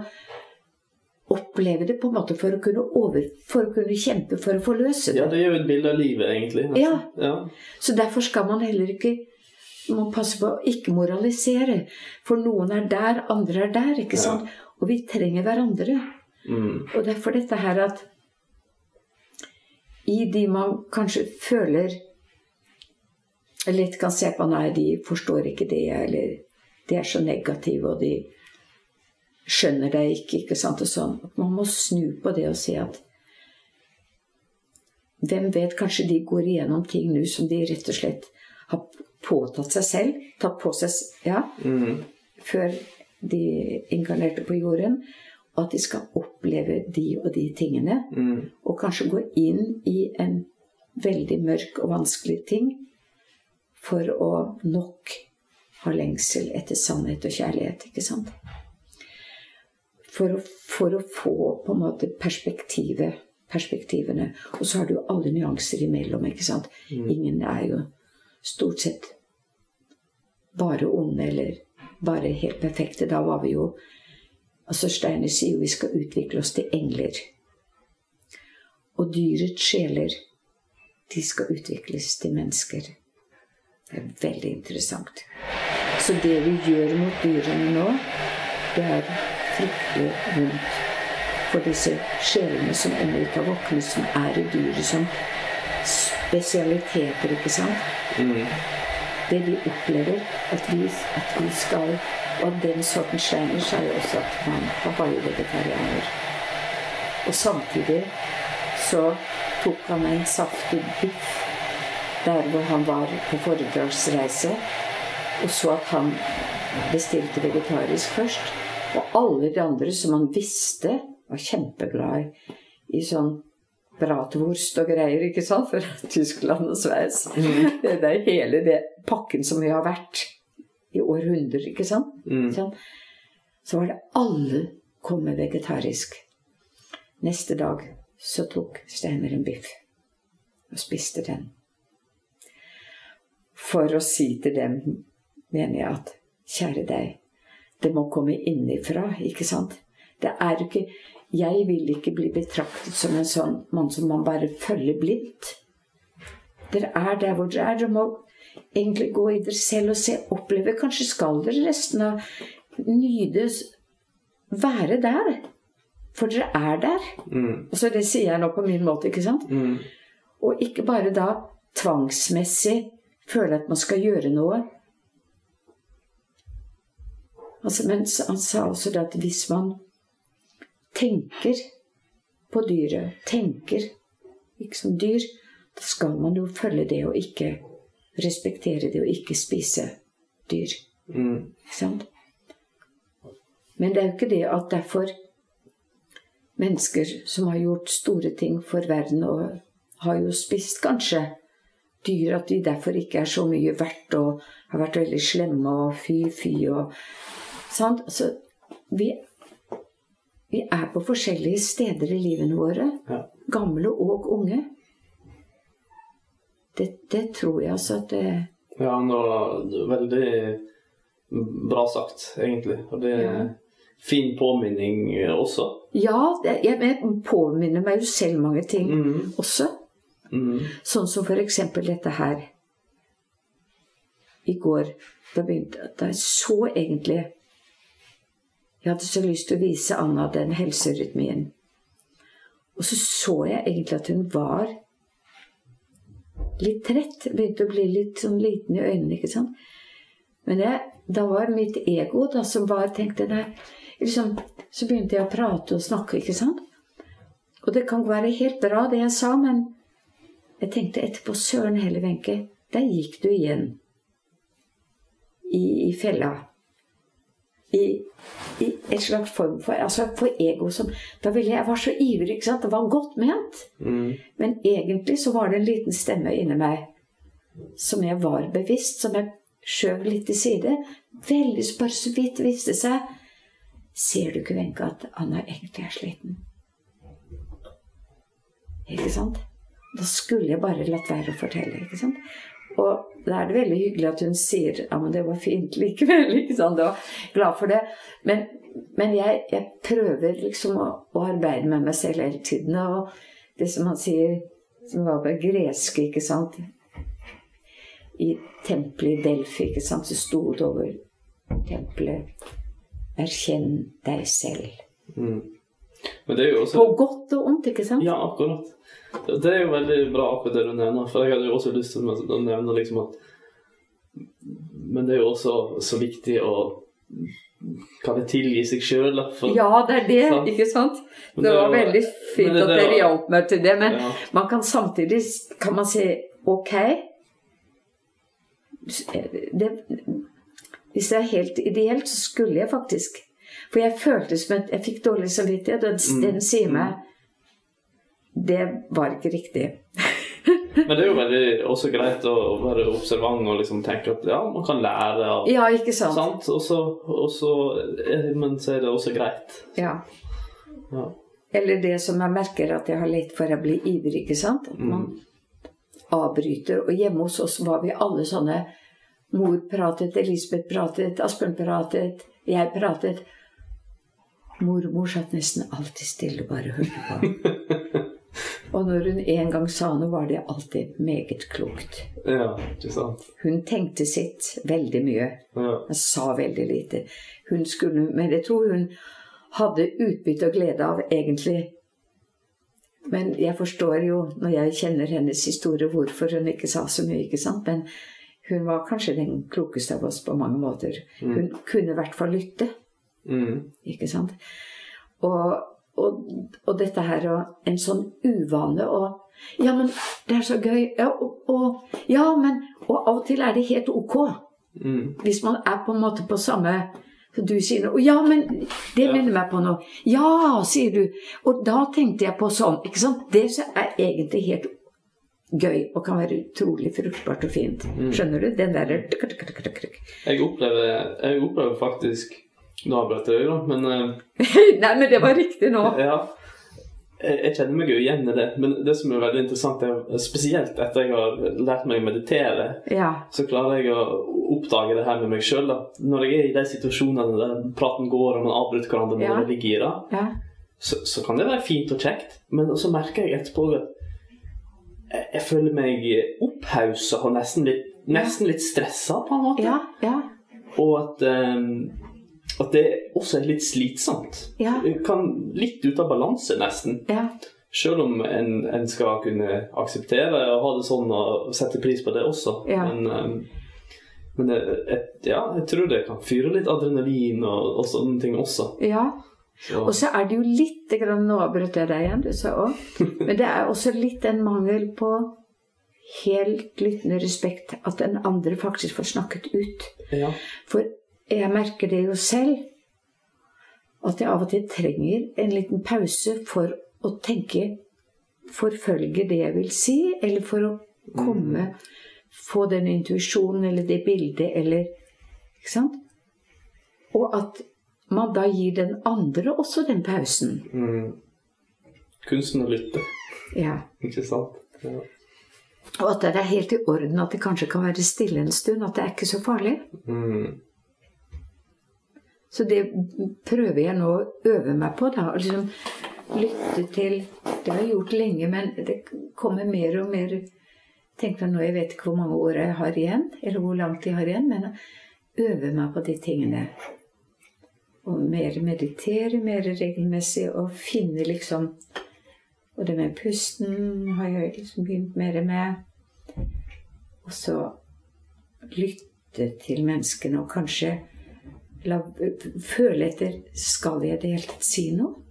S3: oppleve det, på en måte for å kunne, over, for å kunne kjempe for å forløse det.
S1: ja, det er jo et bilde av livet, egentlig.
S3: Ja.
S1: ja.
S3: Så derfor skal man heller ikke man passer på å ikke moralisere. For noen er der, andre er der. ikke
S1: Ja.
S3: sant? Og vi trenger hverandre.
S1: Mm.
S3: Og derfor dette her at i de man kanskje føler lett kan se på Nei, de forstår ikke det, eller de er så negative, og de skjønner deg ikke, ikke sant, og sånn. Man må snu på det og si at Hvem vet, kanskje de går igjennom ting nå som de rett og slett har påtatt seg selv, tatt på seg ja,
S1: Mm.
S3: før de inkarnerte på jorden, og at de skal oppleve de og de tingene
S1: Mm.
S3: og kanskje gå inn i en veldig mørk og vanskelig ting for å nok ha lengsel etter sannhet og kjærlighet, ikke sant? For å, for å få på en måte perspektivet, perspektivene. Og så har du jo alle nyanser imellom, ikke sant? Ingen er jo stort sett bare onde eller bare helt perfekte. Da var vi jo Altså Steiner sier jo vi skal utvikle oss til engler. Og dyrets sjeler, de skal utvikles til mennesker. Det er veldig interessant. Så det vi gjør mot dyrene nå, det er fryktelig vondt. for disse sjelene som ennå ikke har våknet, som er i dyret som spesialiteter, ikke sant? Det de opplever at vi, at vi skal Og den sorten Steiner sa jo også at man var jo vegetarianer. Og samtidig så tok han en saftig biff der hvor han var på foredragsreise, og så at han bestilte vegetarisk først. Og alle de andre som han visste var kjempeglad i sånn bratwurst og greier, ikke sant, fra Tyskland og Sveits.
S1: Mm.
S3: Det er hele det pakken som vi har vært i århundrer, ikke sant.
S1: Mm.
S3: Så var det alle kom med vegetarisk. Neste dag så tok Steinar en biff og spiste den. For å si til dem, mener jeg at kjære deg, det må komme innifra, ikke sant? Det er jo ikke Jeg vil ikke bli betraktet som en sånn mann som man bare følger blindt. Dere er der hvor dere er. Dere må egentlig gå i dere selv og se, oppleve. Kanskje skal dere resten av nydes være der. For dere er der.
S1: Mm.
S3: Og så det sier jeg nå på min måte, ikke sant?
S1: Mm.
S3: Og ikke bare da tvangsmessig føle at man skal gjøre noe. Altså, men han sa også det at hvis man tenker på dyret, tenker ikke som dyr, da skal man jo følge det og ikke respektere det og ikke spise dyr.
S1: Mm.
S3: Ikke sant? Men det er jo ikke det at derfor mennesker som har gjort store ting for verden, og har jo spist kanskje dyr, at de derfor ikke er så mye verdt og har vært veldig slemme og fy, fy og sant? Så vi, vi er på forskjellige steder i livene våre,
S1: Ja.
S3: gamle og unge. Det, det tror jeg altså at det
S1: Ja, det var veldig bra sagt, egentlig. Og det
S3: Ja.
S1: fin påminning også.
S3: Ja, jeg, jeg påminner meg jo selv mange ting
S1: Mm.
S3: også.
S1: Mm.
S3: Sånn som eksempel dette her. I går da begynte jeg så egentlig Jeg hadde så lyst til å vise Anna den helserytmien. Og så så jeg egentlig at hun var litt trett. Begynte å bli litt sånn liten i øynene, ikke sant. Men jeg, da var mitt ego da som var tenkte nei, liksom, Så begynte jeg å prate og snakke, ikke sant. Og det kan være helt bra, det jeg sa, men jeg tenkte etterpå Søren heller, Wenche, der gikk du igjen. I, i fella. I, I et slags form for Altså for ego som Da ville jeg Jeg var så ivrig, ikke sant. Det var godt ment.
S1: Mm.
S3: Men egentlig så var det en liten stemme inni meg som jeg var bevisst, som jeg skjøv litt til side. Veldig bare så vidt viste seg. Ser du ikke, Wenche, at Anna egentlig er sliten? Ikke sant? Da skulle jeg bare latt være å fortelle. ikke sant? Og da er det veldig hyggelig at hun sier ja, men det var fint likevel. ikke sant? Var glad for det. Men, men jeg, jeg prøver liksom å, å arbeide med meg selv hele tiden. Og det som han sier, som var på gresk, ikke sant I tempelet i Delfi, ikke sant, så sto det over tempelet Erkjenn deg selv.
S1: Mm. Men det jo også
S3: På godt og ondt, ikke sant?
S1: Ja, akkurat. Det er jo veldig bra akkurat det du nevner, for jeg hadde jo også lyst til å nevne liksom at Men det er jo også så viktig å kan jeg tilgi seg sjøl,
S3: Ja, det er det,
S1: Sant.
S3: ikke sant? Det
S1: det
S3: var veldig fint
S1: det, det-
S3: at dere hjalp meg til det, men
S1: Ja.
S3: man kan samtidig kan man si ok det, Hvis det er helt ideelt, så skulle jeg faktisk For jeg følte som at jeg fikk dårlig samvittighet, og
S1: Mm.
S3: den sier meg Det var ikke riktig.
S1: Men det er jo veldig også greit å være observant og liksom tenke at ja, man kan lære Og,
S3: Ja, ikke sant?
S1: Sant? Og så, og så, eh, men så er det også greit.
S3: Ja.
S1: Ja.
S3: Eller det som jeg merker at jeg har lett for å bli ivrig, ikke sant? At man avbryter. Og hjemme hos oss var vi alle sånne Mor pratet, Elisabeth pratet, Asbjørn pratet, jeg pratet. Mormor satt nesten alltid stille og bare hørte på. Og når hun en gang sa noe, var det alltid meget klokt.
S1: ja, ikke sant?
S3: Hun tenkte sitt veldig mye.
S1: Ja.
S3: Hun sa veldig lite. Hun skulle, men jeg tror hun hadde utbytte og glede av, egentlig. Men jeg forstår jo, når jeg kjenner hennes historie, hvorfor hun ikke sa så mye. ikke sant? Men hun var kanskje den klokeste av oss på mange måter. Hun kunne i hvert fall lytte.
S1: Mm.
S3: Ikke sant? Og, og, og dette her og en sånn uvane og Ja, men det er så gøy. Ja, og, og, ja, men av og til er det helt ok.
S1: Mm.
S3: Hvis man er på en måte på samme så Du sier noe. Ja, men det minner meg på noe.' 'Ja', sier du. Og da tenkte jeg på sånn. ikke sant? Det er egentlig helt gøy og kan være utrolig fruktbart og fint. Skjønner du? Den derre
S1: Jeg jeg opplever faktisk Nå avbrøt jeg deg, da, men eh,
S3: Nei, men det var riktig nå.
S1: Ja. Jeg, jeg kjenner meg jo igjen i det. Men det som er veldig interessant, er spesielt etter jeg har lært meg å meditere,
S3: Ja.
S1: så klarer jeg å oppdage det her med meg sjøl. Når jeg er i de situasjonene der praten går og man avbryter hverandre når
S3: Ja.
S1: man gira,
S3: ja.
S1: så, så kan det være fint og kjekt. Men så merker jeg etterpå at jeg, jeg føler meg opphausa og nesten litt, nesten litt stressa, på en måte.
S3: Ja, ja,
S1: Og at, eh, at det også er litt slitsomt.
S3: Ja.
S1: Kan litt ut av balanse, nesten.
S3: ja.
S1: Selv om en, en skal kunne akseptere og ha det sånn og sette pris på det også.
S3: Ja.
S1: Men, eh, men det, et, ja, jeg tror det kan fyre litt adrenalin og, og sånne ting også.
S3: ja.
S1: Så,
S3: Og så er det jo litt grann, Nå avbrøt jeg deg igjen, du sa òg. Men det er også litt en mangel på helt lyttende respekt. At den andre faktisk får snakket ut.
S1: ja.
S3: For jeg merker det jo selv. At jeg av og til trenger en liten pause for å tenke Forfølge det jeg vil si, eller for å komme Få den intuisjonen eller det bildet eller Ikke sant? Og at man da gir den andre også den pausen.
S1: Mm. Kunsten å lytte,
S3: Ja.
S1: ikke sant? Ja.
S3: Og at det er helt i orden at det kanskje kan være stille en stund. At det er ikke så farlig.
S1: Mm.
S3: Så det prøver jeg nå å øve meg på. da, liksom Lytte til Det har jeg gjort lenge, men det kommer mer og mer Tenk deg nå, Jeg vet ikke hvor mange år jeg har igjen, eller hvor langt jeg har igjen, men øve meg på de tingene. Og mer meditere mer regelmessig og finne liksom Og det med pusten har jeg liksom begynt mer med. Og så lytte til menneskene og kanskje la, føle etter Skal jeg i det hele tatt si noe?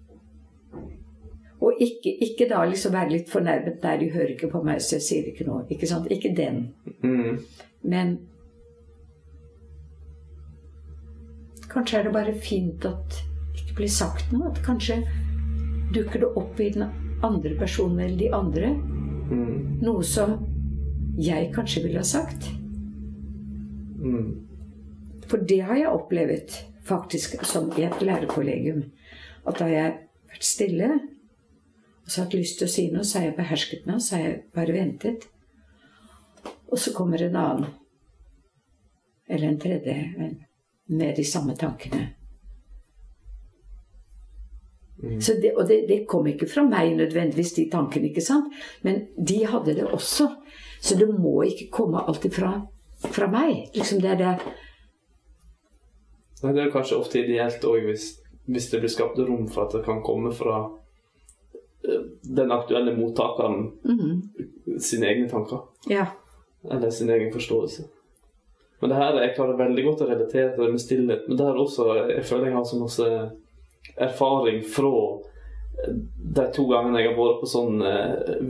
S3: Og ikke, ikke da liksom være litt fornærmet. der de hører ikke på meg, så jeg sier ikke noe. Ikke sant? Ikke den.
S1: Mm.
S3: Men kanskje er det bare fint at det ikke blir sagt noe. At kanskje dukker det opp i den andre personen eller de andre
S1: Mm.
S3: noe som jeg kanskje ville ha sagt.
S1: Mm.
S3: For det har jeg opplevd faktisk som i et lærerkollegium. At da har jeg vært stille og så hatt lyst til å si noe, så har jeg behersket meg, så har jeg bare ventet. Og så kommer en annen, eller en tredje, med de samme tankene. Så det, og det, det kom ikke fra meg nødvendigvis, de tankene, ikke sant? Men de hadde det også. Så det må ikke komme alltid fra, fra meg. Liksom det er det
S1: Nei, Det er kanskje ofte ideelt òg hvis, hvis det blir skapt rom for at det kan komme fra eh, den aktuelle mottakeren
S3: Mhm.
S1: sine egne tanker.
S3: Ja.
S1: Eller sin egen forståelse. Men det her, jeg klarer veldig godt å relatere til det med stillhet. Men det her også, jeg føler jeg har så masse erfaring fra eh, de to gangene jeg har vært på sånn eh,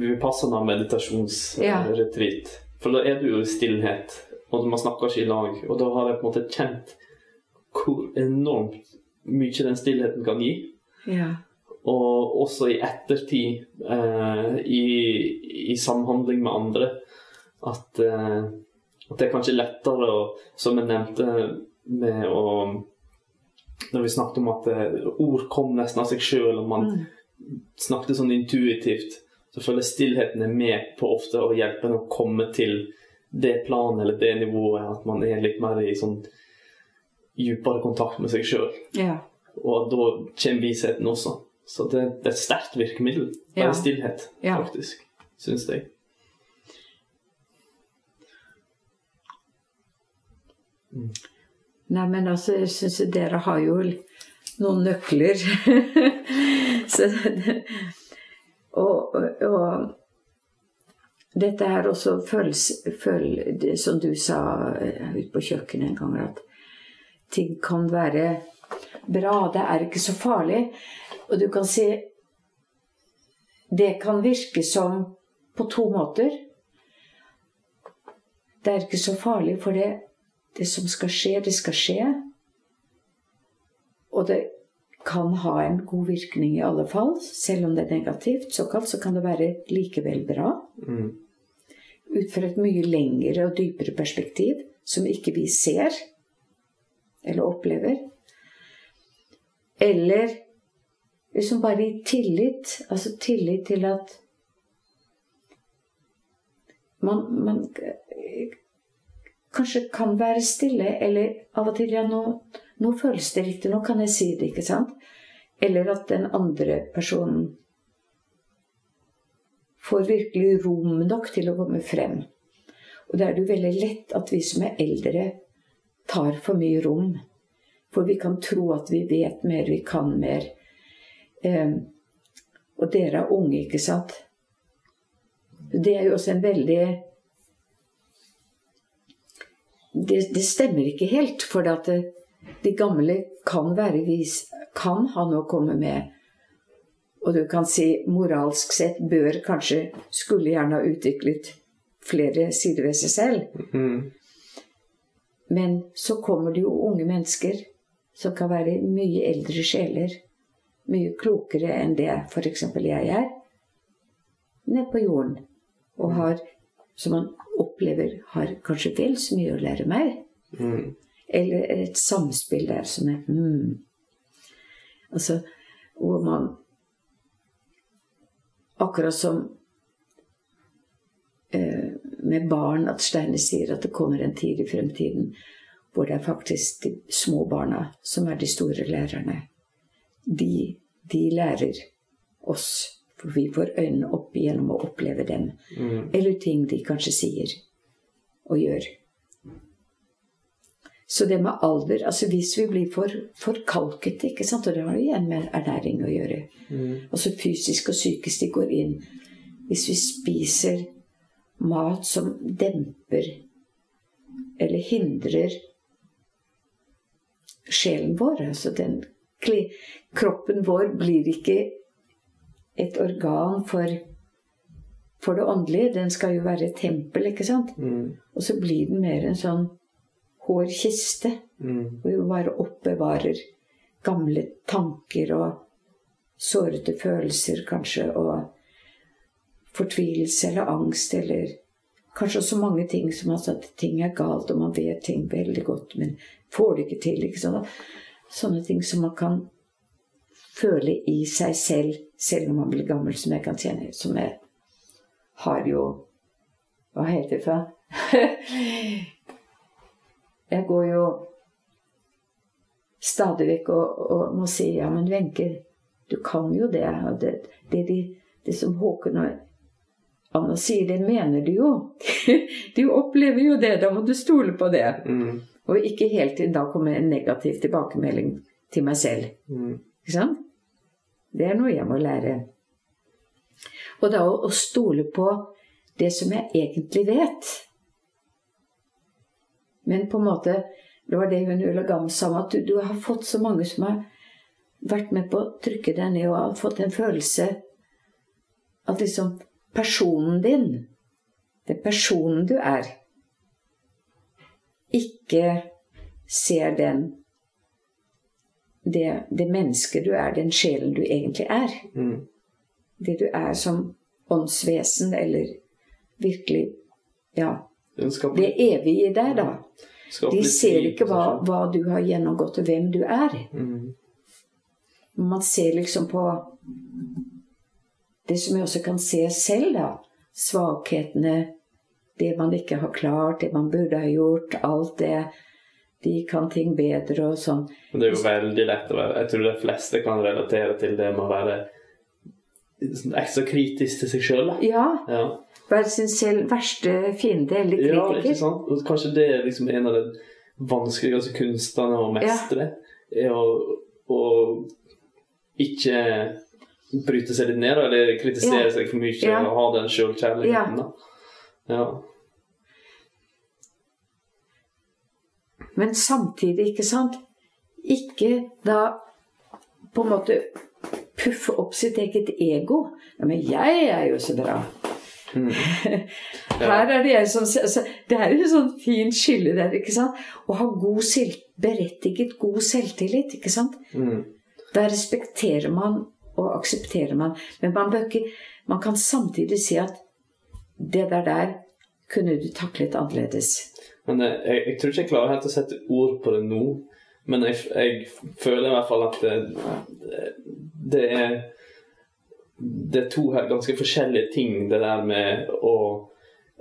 S1: meditasjonsretreat.
S3: Ja.
S1: For da er du jo i stillhet, og man snakker ikke i lag. Og da har jeg på en måte kjent hvor enormt mye den stillheten kan gi.
S3: Ja.
S1: Og også i ettertid, eh, i, i samhandling med andre, at, eh, at det er kanskje lettere å Som jeg nevnte med å Når vi snakket om at eh, ord kom nesten av seg sjøl, og man snakket sånn intuitivt, så føler jeg stillheten er med på ofte å hjelpe en å komme til det planet eller det nivået, at man er litt mer i sånn dypere kontakt med seg sjøl.
S3: Ja.
S1: Og da kommer visheten også. Så det, det er et sterkt virkemiddel. Bare
S3: Ja.
S1: stillhet, faktisk. Syns jeg.
S3: Nei, men altså, jeg syns dere har jo noen nøkler. Så, og, og, dette her også føles, føl, Som du sa eh, ute på kjøkkenet en gang, at ting kan være bra. Det er ikke så farlig. Og du kan si Det kan virke som på to måter. Det er ikke så farlig, for det, det som skal skje, det skal skje. Og det kan ha en god virkning i alle fall. Selv om det er negativt, såkalt, så kan det være likevel bra.
S1: Mm.
S3: Ut fra et mye lengre og dypere perspektiv, som ikke vi ser eller opplever. Eller liksom bare i tillit. Altså tillit til at man, man kanskje kan være stille, eller av og til ja, nå, nå føles det riktig, nå kan jeg si det, ikke sant? Eller at den andre personen får virkelig rom nok til å komme frem. Og da er det jo veldig lett at vi som er eldre, tar for mye rom. For vi kan tro at vi vet mer, vi kan mer. Eh, og dere er unge, ikke sant? Det er jo også en veldig det, det stemmer ikke helt. For at det, de gamle kan være vis, kan ha noe å komme med. Og du kan si moralsk sett bør kanskje skulle gjerne ha utviklet flere sider ved seg selv.
S1: Mm.
S3: Men så kommer det jo unge mennesker som kan være mye eldre sjeler. Mye klokere enn det f.eks. jeg er. Nede på jorden. Og har, som man opplever, har kanskje vel så mye å lære meg.
S1: Mm.
S3: Eller et samspill der som er hmm. Altså hvor man Akkurat som eh, med barn, at Steine sier at det kommer en tid i fremtiden hvor det er faktisk de små barna som er de store lærerne. De, de lærer oss, for vi får øynene opp gjennom å oppleve dem.
S1: Mm.
S3: Eller ting de kanskje sier og gjør. Så det med alder altså Hvis vi blir for forkalkete, ikke sant? og det har jo igjen med ernæring å gjøre
S1: Mm.
S3: Altså fysisk og psykisk de går inn. Hvis vi spiser mat som demper eller hindrer sjelen vår altså den, Kroppen vår blir ikke et organ for, for det åndelige. Den skal jo være et tempel, ikke sant?
S1: Mm.
S3: Og så blir den mer en sånn hård kiste.
S1: Mm.
S3: Hvor vi bare oppbevarer gamle tanker og sårete følelser, kanskje, og fortvilelse eller angst eller Kanskje også mange ting som altså at ting er galt, og man vet ting veldig godt, men får det ikke til. ikke sånn. Sånne ting som man kan føle i seg selv, selv når man blir gammel, som jeg kan kjenne. Som jeg har jo Hva heter det for Jeg går jo stadig vekk og, og må si ja, men Wenche, du kan jo det. Det, det, det, det som Håkon og Anna sier, det mener du jo. Du opplever jo det, da må du stole på det.
S1: Mm.
S3: Og ikke helt til da kommer en negativ tilbakemelding til meg selv.
S1: Mm.
S3: Ikke sant? Det er noe jeg må lære. Og da å, å stole på det som jeg egentlig vet. Men på en måte Det var det hun Ulla Gam sa, at du, du har fått så mange som har vært med på å trykke deg ned og har fått en følelse at liksom personen din, det personen du er, ikke ser den det, det mennesket du er, den sjelen du egentlig er.
S1: Mm.
S3: Det du er som åndsvesen, eller virkelig Ja, det evige i deg, da. De ser ikke hva, hva du har gjennomgått, og hvem du er.
S1: Mm.
S3: Man ser liksom på det som jeg også kan se selv, da. Svakhetene, det man ikke har klart, det man burde ha gjort, alt det. De kan ting bedre og sånn.
S1: Men det er jo veldig lett å være Jeg tror de fleste kan relatere til det med å være sånn ekstra kritisk til seg sjøl.
S3: Ja,
S1: Ja.
S3: være sin selv verste fiende eller
S1: ja, ikke
S3: kritiker.
S1: sant? Og kanskje det er liksom en av de vanskeligste kunstene å mestre. Er å, å ikke bryte seg litt ned, eller kritisere
S3: Ja.
S1: seg for mye
S3: Ja.
S1: og ha den sjølkjærligheten. Ja. Ja.
S3: Men samtidig, ikke sant Ikke da på en måte puffe opp sitt eget ego. Ja, men jeg er jo så bra.
S1: Mm.
S3: Her er det jeg som altså, Det er et sånn fint skille der, ikke sant? Å ha god selv, berettiget god selvtillit, ikke sant?
S1: Mm.
S3: Da respekterer man og aksepterer man. Men man, ikke, man kan samtidig si at det der der kunne du taklet annerledes.
S1: Men eh, jeg, jeg tror ikke jeg klarer helt å sette ord på det nå. Men jeg, jeg føler i hvert fall at det, det er Det er to ganske forskjellige ting, det der med å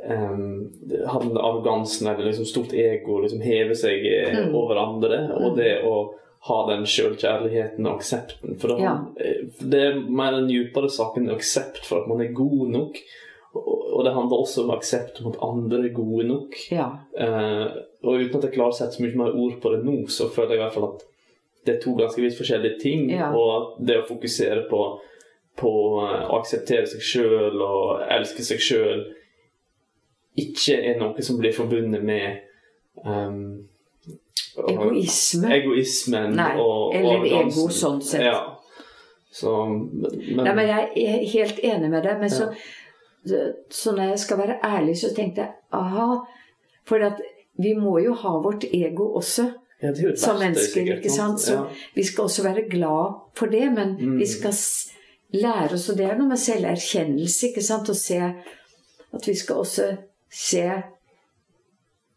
S1: um, ha den arrogansen eller liksom stort ego, liksom heve seg eh,
S3: Mm.
S1: over andre, og det å ha den sjølkjærligheten og aksepten. For
S3: Ja.
S1: eh, det er mer den djupere saken aksept for at man er god nok. Og det handler også om aksept om at andre er gode nok.
S3: Ja.
S1: Eh, og uten at jeg klarer å sette så mye mer ord på det nå, så føler jeg i hvert fall at det er to ganske vidt forskjellige ting.
S3: Ja.
S1: Og det å fokusere på, på eh, å akseptere seg sjøl og elske seg sjøl ikke er noe som blir forbundet med um,
S3: Egoisme.
S1: egoismen
S3: Nei,
S1: og,
S3: eller ego sånn sett.
S1: Ja. Så, men,
S3: Nei, men jeg er helt enig med deg. Men så, så når jeg skal være ærlig, så tenkte jeg aha. For vi må jo ha vårt ego også
S1: ja, et
S3: som mennesker. ikke sant? Så
S1: Ja.
S3: vi skal også være glad for det, men
S1: Mm.
S3: vi skal lære oss Og det er noe med selverkjennelse, ikke sant? Å se at vi skal også se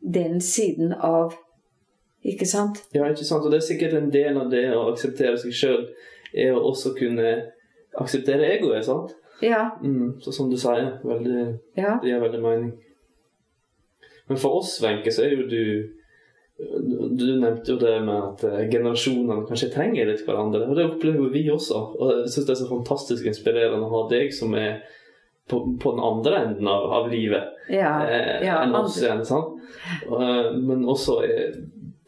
S3: den siden av Ikke sant?
S1: Ja, ikke sant? Og det er sikkert en del av det å akseptere seg sjøl, er å også kunne akseptere egoet, sant?
S3: Ja.
S1: Mm, så som du sier, veldig,
S3: Ja.
S1: det gir veldig mening. Men for oss, Wenche, så er jo du Du nevnte jo det med at eh, generasjonene kanskje trenger litt hverandre. Og det opplever vi også. Og jeg syns det er så fantastisk inspirerende å ha deg som er på, på den andre enden av, av livet
S3: Ja.
S1: eh,
S3: ja
S1: enn oss igjen. sant? Eh, men også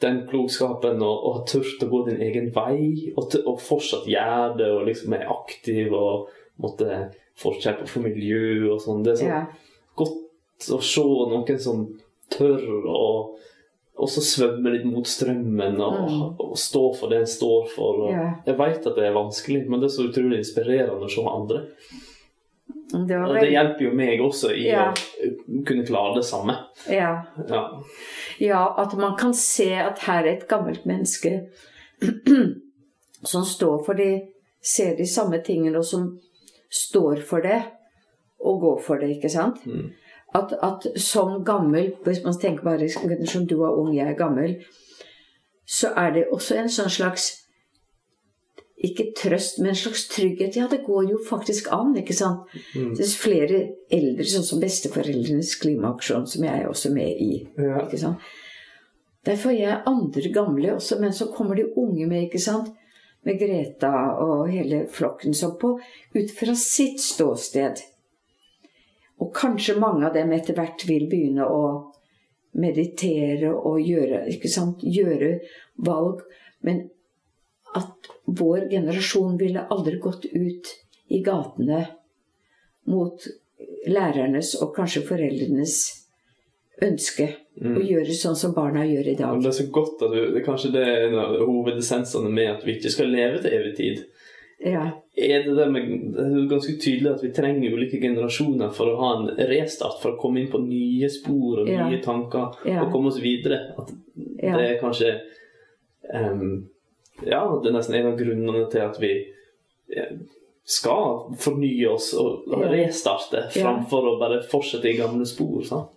S1: den klokskapen og, og turt å gå din egen vei, og, og fortsatt gjøre det, og liksom er aktiv og måtte forkjempe for miljø og sånn. Det er så
S3: yeah.
S1: godt å se noen som tør å også svømme litt mot strømmen og,
S3: Mm.
S1: og stå for det en står for. Og
S3: Ja.
S1: Jeg vet at det er vanskelig, men det er så utrolig inspirerende å se andre.
S3: Det
S1: Og det hjelper jo meg også i
S3: Ja.
S1: å kunne klare det samme.
S3: ja.
S1: Ja.
S3: Ja, at man kan se at her er et gammelt menneske som står for de Ser de samme tingene, og som står for det og går for det, ikke sant?
S1: Mm.
S3: At, at som gammel, hvis man tenker bare som du er ung, jeg er gammel, så er det også en sånn slags ikke trøst, men en slags trygghet. Ja, det går jo faktisk an, ikke sant?
S1: Mm.
S3: Det er flere eldre, sånn som Besteforeldrenes klimaaksjon, som jeg er også med i.
S1: Ja.
S3: ikke sant? Derfor er jeg andre gamle også, men så kommer de unge med, ikke sant? Med Greta og hele flokken som på, ut fra sitt ståsted. Og kanskje mange av dem etter hvert vil begynne å meditere og gjøre, ikke sant? gjøre valg. Men at vår generasjon ville aldri gått ut i gatene mot lærernes og kanskje foreldrenes ønske
S1: Mm.
S3: å gjøre sånn som barna gjør i
S1: Og
S3: dag.
S1: det er så godt at du, det kanskje det er en av hovedessensene med at vi ikke skal leve til evig tid.
S3: Ja,
S1: Er det, med, det er ganske tydelig at vi trenger ulike generasjoner for å ha en restart, for å komme inn på nye spor og
S3: Ja.
S1: nye tanker
S3: Ja.
S1: og komme oss videre. At
S3: Ja.
S1: det er kanskje em, Ja, det er nesten en av grunnene til at vi eh, skal fornye oss og restarte,
S3: Ja.
S1: framfor å bare fortsette i gamle spor. Sant?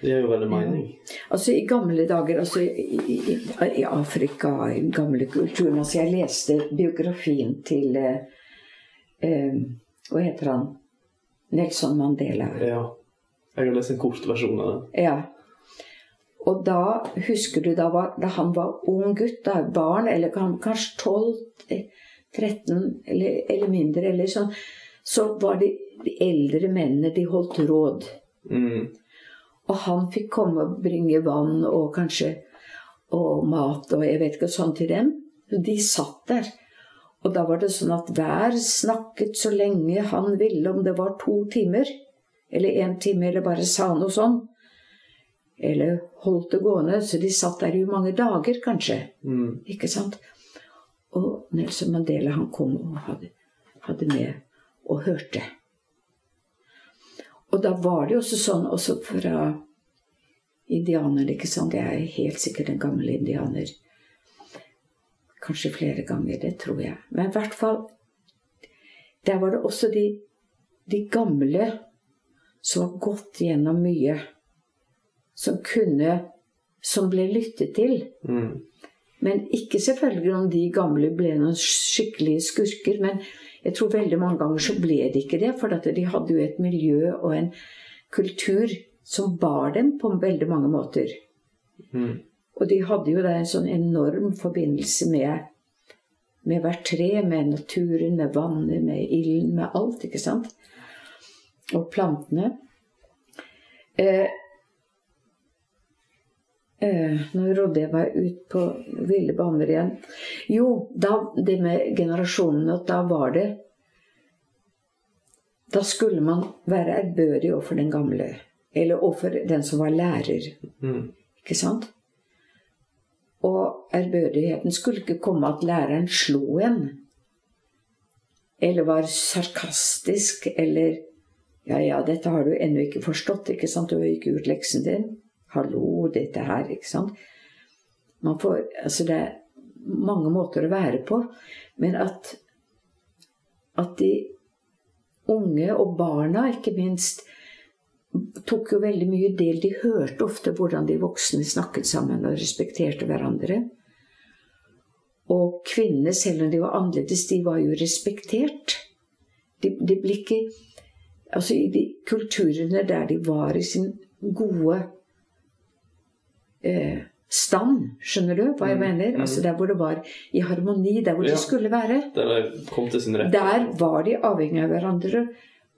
S1: Det gir jo veldig mening.
S3: Altså I gamle dager, altså i, i, i Afrika, i den gamle kulturen altså Jeg leste biografien til eh, eh, Hva heter han? Nelson Mandela.
S1: Ja. Jeg har lest en kort versjon av den.
S3: Ja. Og da, husker du, da, var, da han var ung gutt, da, barn, eller kanskje 12-13 eller, eller mindre, eller sånn, så var de, de eldre mennene, de holdt råd.
S1: Mm.
S3: Og han fikk komme og bringe vann og kanskje og mat og jeg vet ikke sånn til dem. De satt der. Og da var det sånn at hver snakket så lenge han ville, om det var to timer, eller én time, eller bare sa noe sånn. Eller holdt det gående. Så de satt der i mange dager, kanskje.
S1: Mm.
S3: Ikke sant? Og Nelson Mandela han kom og hadde, hadde med og hørte. Og da var det jo også sånn også fra indianerne, ikke sant. Det er helt sikkert en gammel indianer. Kanskje flere ganger, det tror jeg. Men i hvert fall Der var det også de, de gamle som har gått gjennom mye. Som kunne Som ble lyttet til.
S1: Mm.
S3: Men ikke selvfølgelig om de gamle ble noen skikkelige skurker. Men jeg tror veldig mange ganger så ble det ikke det. For at de hadde jo et miljø og en kultur som bar dem på veldig mange måter.
S1: Mm.
S3: Og de hadde jo da en sånn enorm forbindelse med, med hvert tre, med naturen, med vannet, med ilden, med alt, ikke sant? Og plantene. Eh, eh, nå rodde jeg meg ut på ville baner igjen. Jo, da, det med generasjonene, at da var det Da skulle man være ærbødig overfor den gamle. Eller overfor den som var lærer.
S1: Mm.
S3: Ikke sant? Og ærbødigheten skulle ikke komme at læreren slo en. Eller var sarkastisk, eller Ja, ja, dette har du ennå ikke forstått, ikke sant? Du har ikke gjort leksen din. Hallo, dette her, ikke sant? Man får Altså, det er mange måter å være på. Men at At de unge, og barna ikke minst, tok jo veldig mye del. De hørte ofte hvordan de voksne snakket sammen og respekterte hverandre. Og kvinnene, selv om de var annerledes, de var jo respektert. De, de ble ikke Altså i de kulturene der de var i sin gode eh, stand, skjønner du hva jeg
S1: Mm,
S3: mener?
S1: mm.
S3: Altså der hvor det var i harmoni, der hvor
S1: Ja.
S3: de skulle være.
S1: Der kom til sin rett.
S3: Der var de avhengig av hverandre.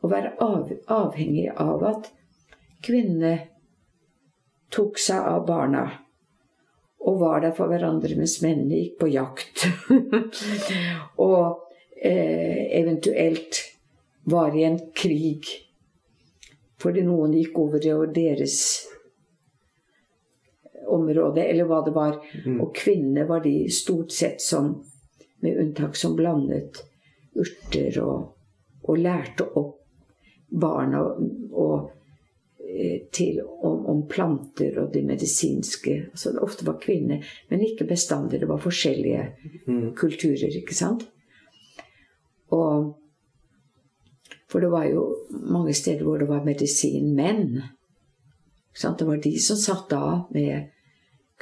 S3: Og være av, avhengig av at kvinnene tok seg av barna. Og var der for hverandre mens mennene gikk på jakt. og eh, eventuelt var i en krig. Fordi noen gikk over i deres område, eller hva det var.
S1: Mm.
S3: Og kvinnene var de stort sett som, med unntak som blandet urter og, og lærte opp barna eh, til, om, om planter og det medisinske. Altså, det ofte var kvinner, men ikke bestandig. Det var forskjellige
S1: Mm.
S3: kulturer, ikke sant? Og For det var jo mange steder hvor det var medisinmenn. Ikke sant? Det var de som satt av med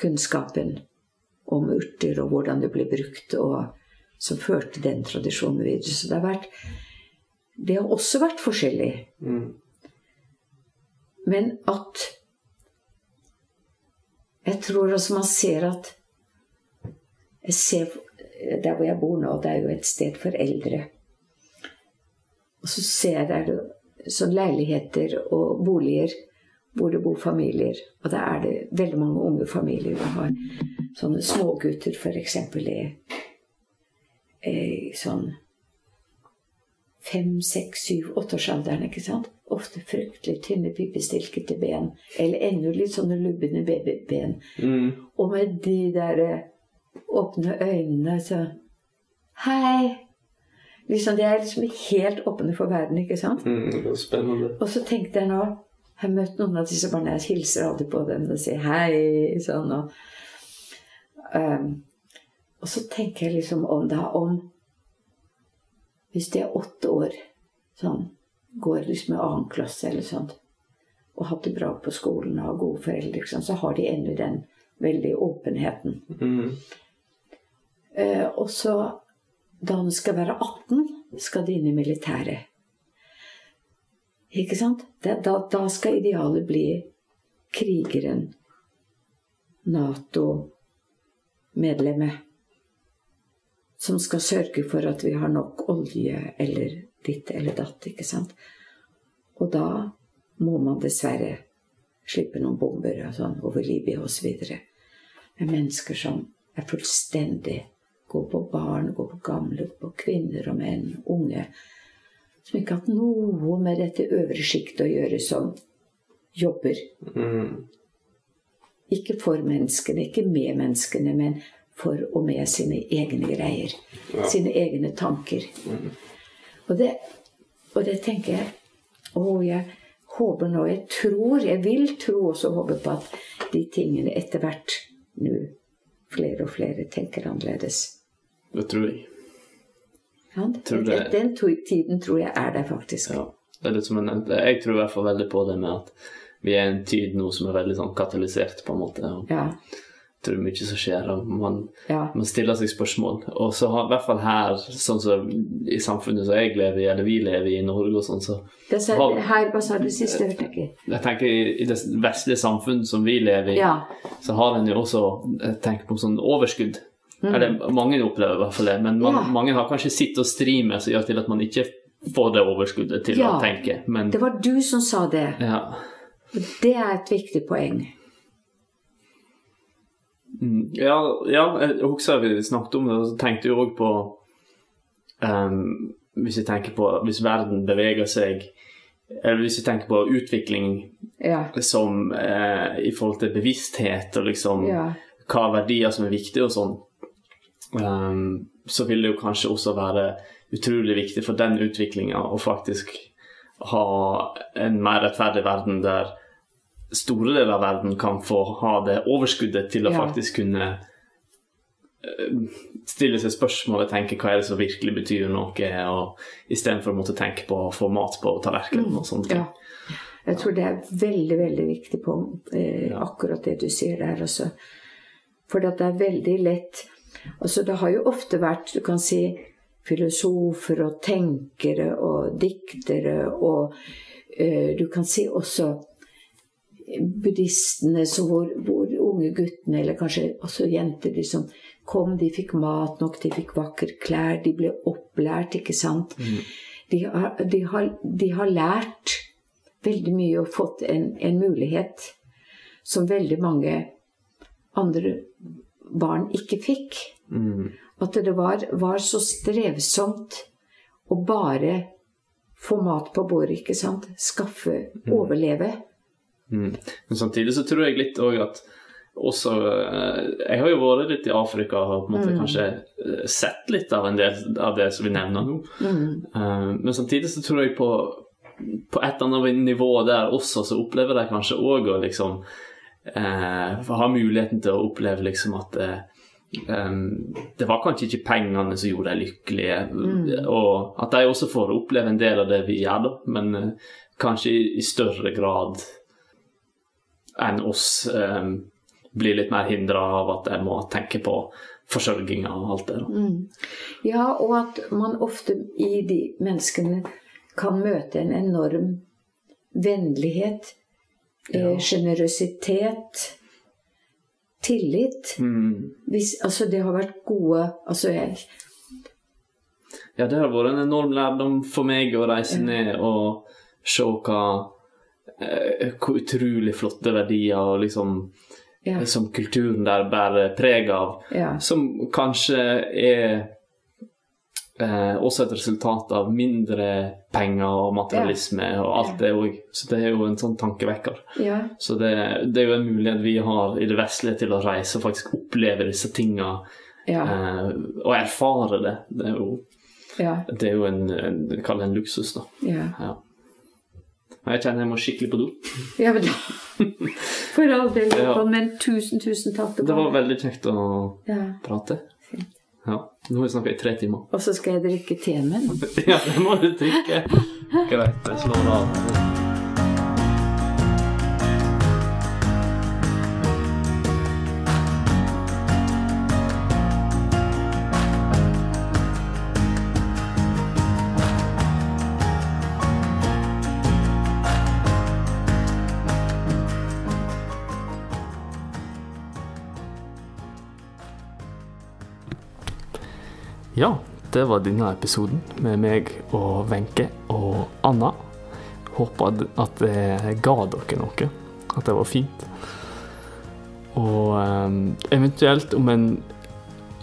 S3: kunnskapen om urter og hvordan det ble brukt, og som førte den tradisjonen videre. Så det har vært Det har også vært forskjellig.
S1: Mm.
S3: Men at Jeg tror også man ser at jeg ser, Der hvor jeg bor nå, det er jo et sted for eldre. Og så ser jeg der sånn leiligheter og boliger hvor det bor familier. Og da er det veldig mange unge familier som har sånne smågutter, f.eks. i, sånn fem, seks, syv, åtteårsalderen. ikke sant? Ofte fryktelig tynne, pipestilkete ben. Eller enda litt sånne lubne babyben.
S1: Mm.
S3: Og med de der eh, åpne øynene så Hei! Liksom, De er liksom helt åpne for verden, ikke sant?
S1: Mm. Det var spennende.
S3: Og så tenkte jeg nå Jeg har møtt noen av disse barna. Jeg hilser alltid på dem og sier hei. sånn, og, um, og så tenker jeg liksom om da om Hvis de er åtte år, sånn, går liksom i annen klasse eller sånt, og hatt det bra på skolen og har gode foreldre, ikke så har de ennå den veldig åpenheten.
S1: Mm.
S3: Uh, og så, da han skal være 18, skal de inn i militæret. Ikke sant? Da, da, skal idealet bli krigeren, Nato-medlemmet, som skal sørge for at vi har nok olje eller ditt eller datt, ikke sant? Og da må man dessverre slippe noen bomber og sånn over Libya osv. Med mennesker som er fullstendig Går på barn, går på gamle, går på kvinner og menn, unge. Som ikke har hatt noe med dette øvre sjiktet å gjøre, som jobber.
S1: Mm.
S3: Ikke for menneskene, ikke med menneskene, men for og med sine egne greier.
S1: Ja.
S3: Sine egne tanker. Og, det, og det tenker jeg Å, jeg håper nå Jeg tror, jeg vil tro også håpe på at de tingene etter hvert nå flere og flere tenker annerledes.
S1: Det tror jeg.
S3: Ja,
S1: Tror det-
S3: Den tiden tror jeg er der, faktisk.
S1: Ja. Det er litt som jeg nevnte. Jeg tror i hvert fall veldig på det med at vi er i en tid nå som er veldig sånn katalysert, på en måte. Og
S3: Ja.
S1: jeg tror mye som skjer, og man,
S3: ja.
S1: man stiller seg spørsmål. Og så har, i hvert fall her, sånn som i samfunnet som jeg lever i, eller vi lever i i Norge og sånn, så
S3: Det sa,
S1: har,
S3: her, hva sa du sist? Jeg ikke.
S1: jeg tenker i, i det vestlige samfunn som vi lever i,
S3: Ja.
S1: så har en jo også tenkt tenker på sånn overskudd. Eller mange opplever i hvert fall det, men man,
S3: Mm. Ja.
S1: mange har kanskje sitt og stri med som gjør til at man ikke får det overskuddet til
S3: Ja.
S1: å tenke. Men
S3: Det var du som sa det.
S1: ja.
S3: Og Det er et viktig poeng.
S1: Mm, Ja, ja, jeg husker vi snakket om det, og så tenkte jeg òg på um, Hvis jeg tenker på Hvis verden beveger seg Eller hvis jeg tenker på utvikling
S3: Ja.
S1: som eh, i forhold til bevissthet og liksom
S3: Ja.
S1: hva verdier som er viktige og sånn, ehm, så vil det jo kanskje også være utrolig viktig for den utviklinga å faktisk ha en mer rettferdig verden der store deler av verden kan få ha det overskuddet til å
S3: Ja.
S1: faktisk kunne eh, stille seg spørsmål og tenke hva er det som virkelig betyr noe, og istedenfor å måtte tenke på å få mat på tallerkenen og sånt.
S3: ja. Jeg tror det er veldig, veldig viktig på eh, akkurat det du sier der også. For det er veldig lett Altså, det har jo ofte vært, du kan si, filosofer og tenkere og diktere og eh, Du kan si også buddhistene så hvor, hvor unge guttene, eller kanskje også jenter, de som kom, de fikk mat nok, de fikk vakre klær, de ble opplært, ikke sant. De, har, de, har, de har lært veldig mye og fått en, en mulighet som veldig mange andre barn ikke fikk.
S1: Mm.
S3: At det var, var så strevsomt å bare få mat på bordet, ikke sant? Skaffe, overleve.
S1: Mm. Men samtidig så tror jeg litt òg at også eh, Jeg har jo vært litt i Afrika og på en måte kanskje eh, sett litt av en del av det som vi nevner nå. Mm. Men samtidig så tror jeg på på et eller annet nivå der også så opplever de kanskje òg å liksom eh, ha muligheten til å oppleve liksom at eh, em, det var kanskje ikke pengene som gjorde dem lykkelige, og at de også får oppleve en del av det vi gjør, da, men uh, kanskje i, i større grad enn oss um, blir litt mer hindra av at de må tenke på forsørginga og alt det. Da.
S3: Ja, og at man ofte i de menneskene kan møte en enorm vennlighet, eh, sjenerøsitet, tillit.
S1: Mm.
S3: Hvis, altså, det har vært gode Altså, jeg
S1: Ja, det har vært en enorm lærdom for meg å reise ned og se hva eh, Hvor utrolig flotte verdier og liksom
S3: Ja.
S1: som kulturen der bærer preg av.
S3: Ja.
S1: Som kanskje er eh, også et resultat av mindre penger og materialisme og alt det òg. Så det er jo en sånn tankevekker.
S3: ja.
S1: Så det, det er jo en mulighet vi har i det vestlige til å reise og faktisk oppleve disse tinga
S3: Ja.
S1: eh, og erfare det. Det er jo,
S3: Ja.
S1: det er jo en, en Kall det en luksus, da.
S3: ja.
S1: Jeg kjenner jeg må skikkelig på do.
S3: ja men, for all del. Men tusen, tusen takk.
S1: Det var veldig kjekt å
S3: ja.
S1: prate. Ja. Nå har vi snakka i tre timer.
S3: Og så skal jeg drikke teen min.
S1: Ja, det må du drikke. Greit, jeg slår av. Ja, det var denne episoden med meg og Wenche og Anna. Håper at det ga dere noe. At det var fint. Og ehm, eventuelt om en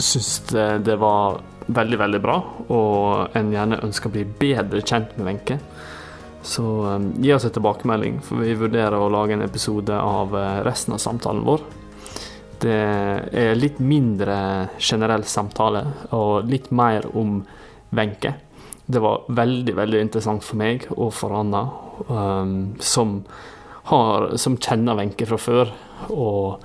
S1: syns det, var veldig, veldig bra, og en gjerne ønsker å bli bedre kjent med Wenche, så um, gi oss en tilbakemelding, for vi vurderer å lage en episode av uh, resten av samtalen vår. Det er litt mindre generell samtale, og litt mer om Wenche. Det var veldig, veldig interessant for meg og for Anna, um, som, har, som kjenner Wenche fra før, og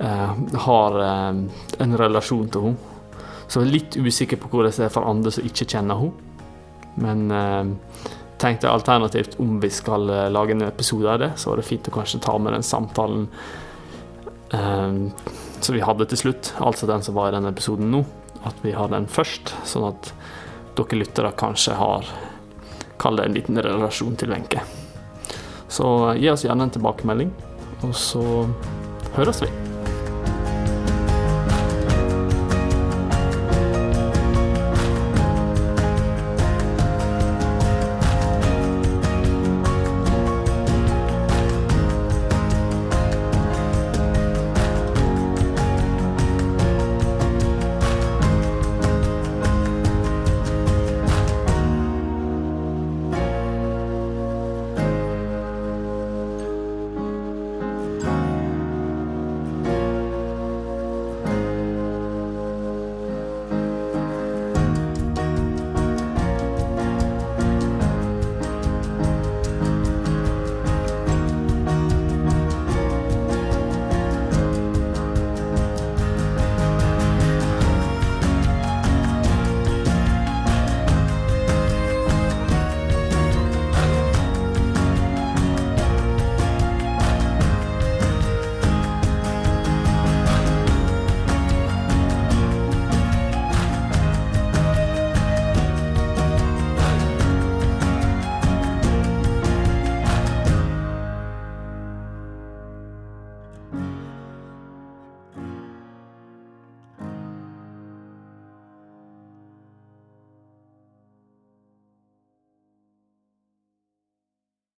S1: uh, har um, en relasjon til henne. Så jeg er litt usikker på hvordan det er for andre som ikke kjenner henne. Men uh, tenkte alternativt om vi skal lage en episode av det, så var det fint å kanskje ta med den samtalen um, som vi hadde til slutt, altså den som var i denne episoden nå. At vi har den først, sånn at dere lyttere kanskje har Kall det en liten relasjon til Wenche. Så gi oss gjerne en tilbakemelding, og så høres vi.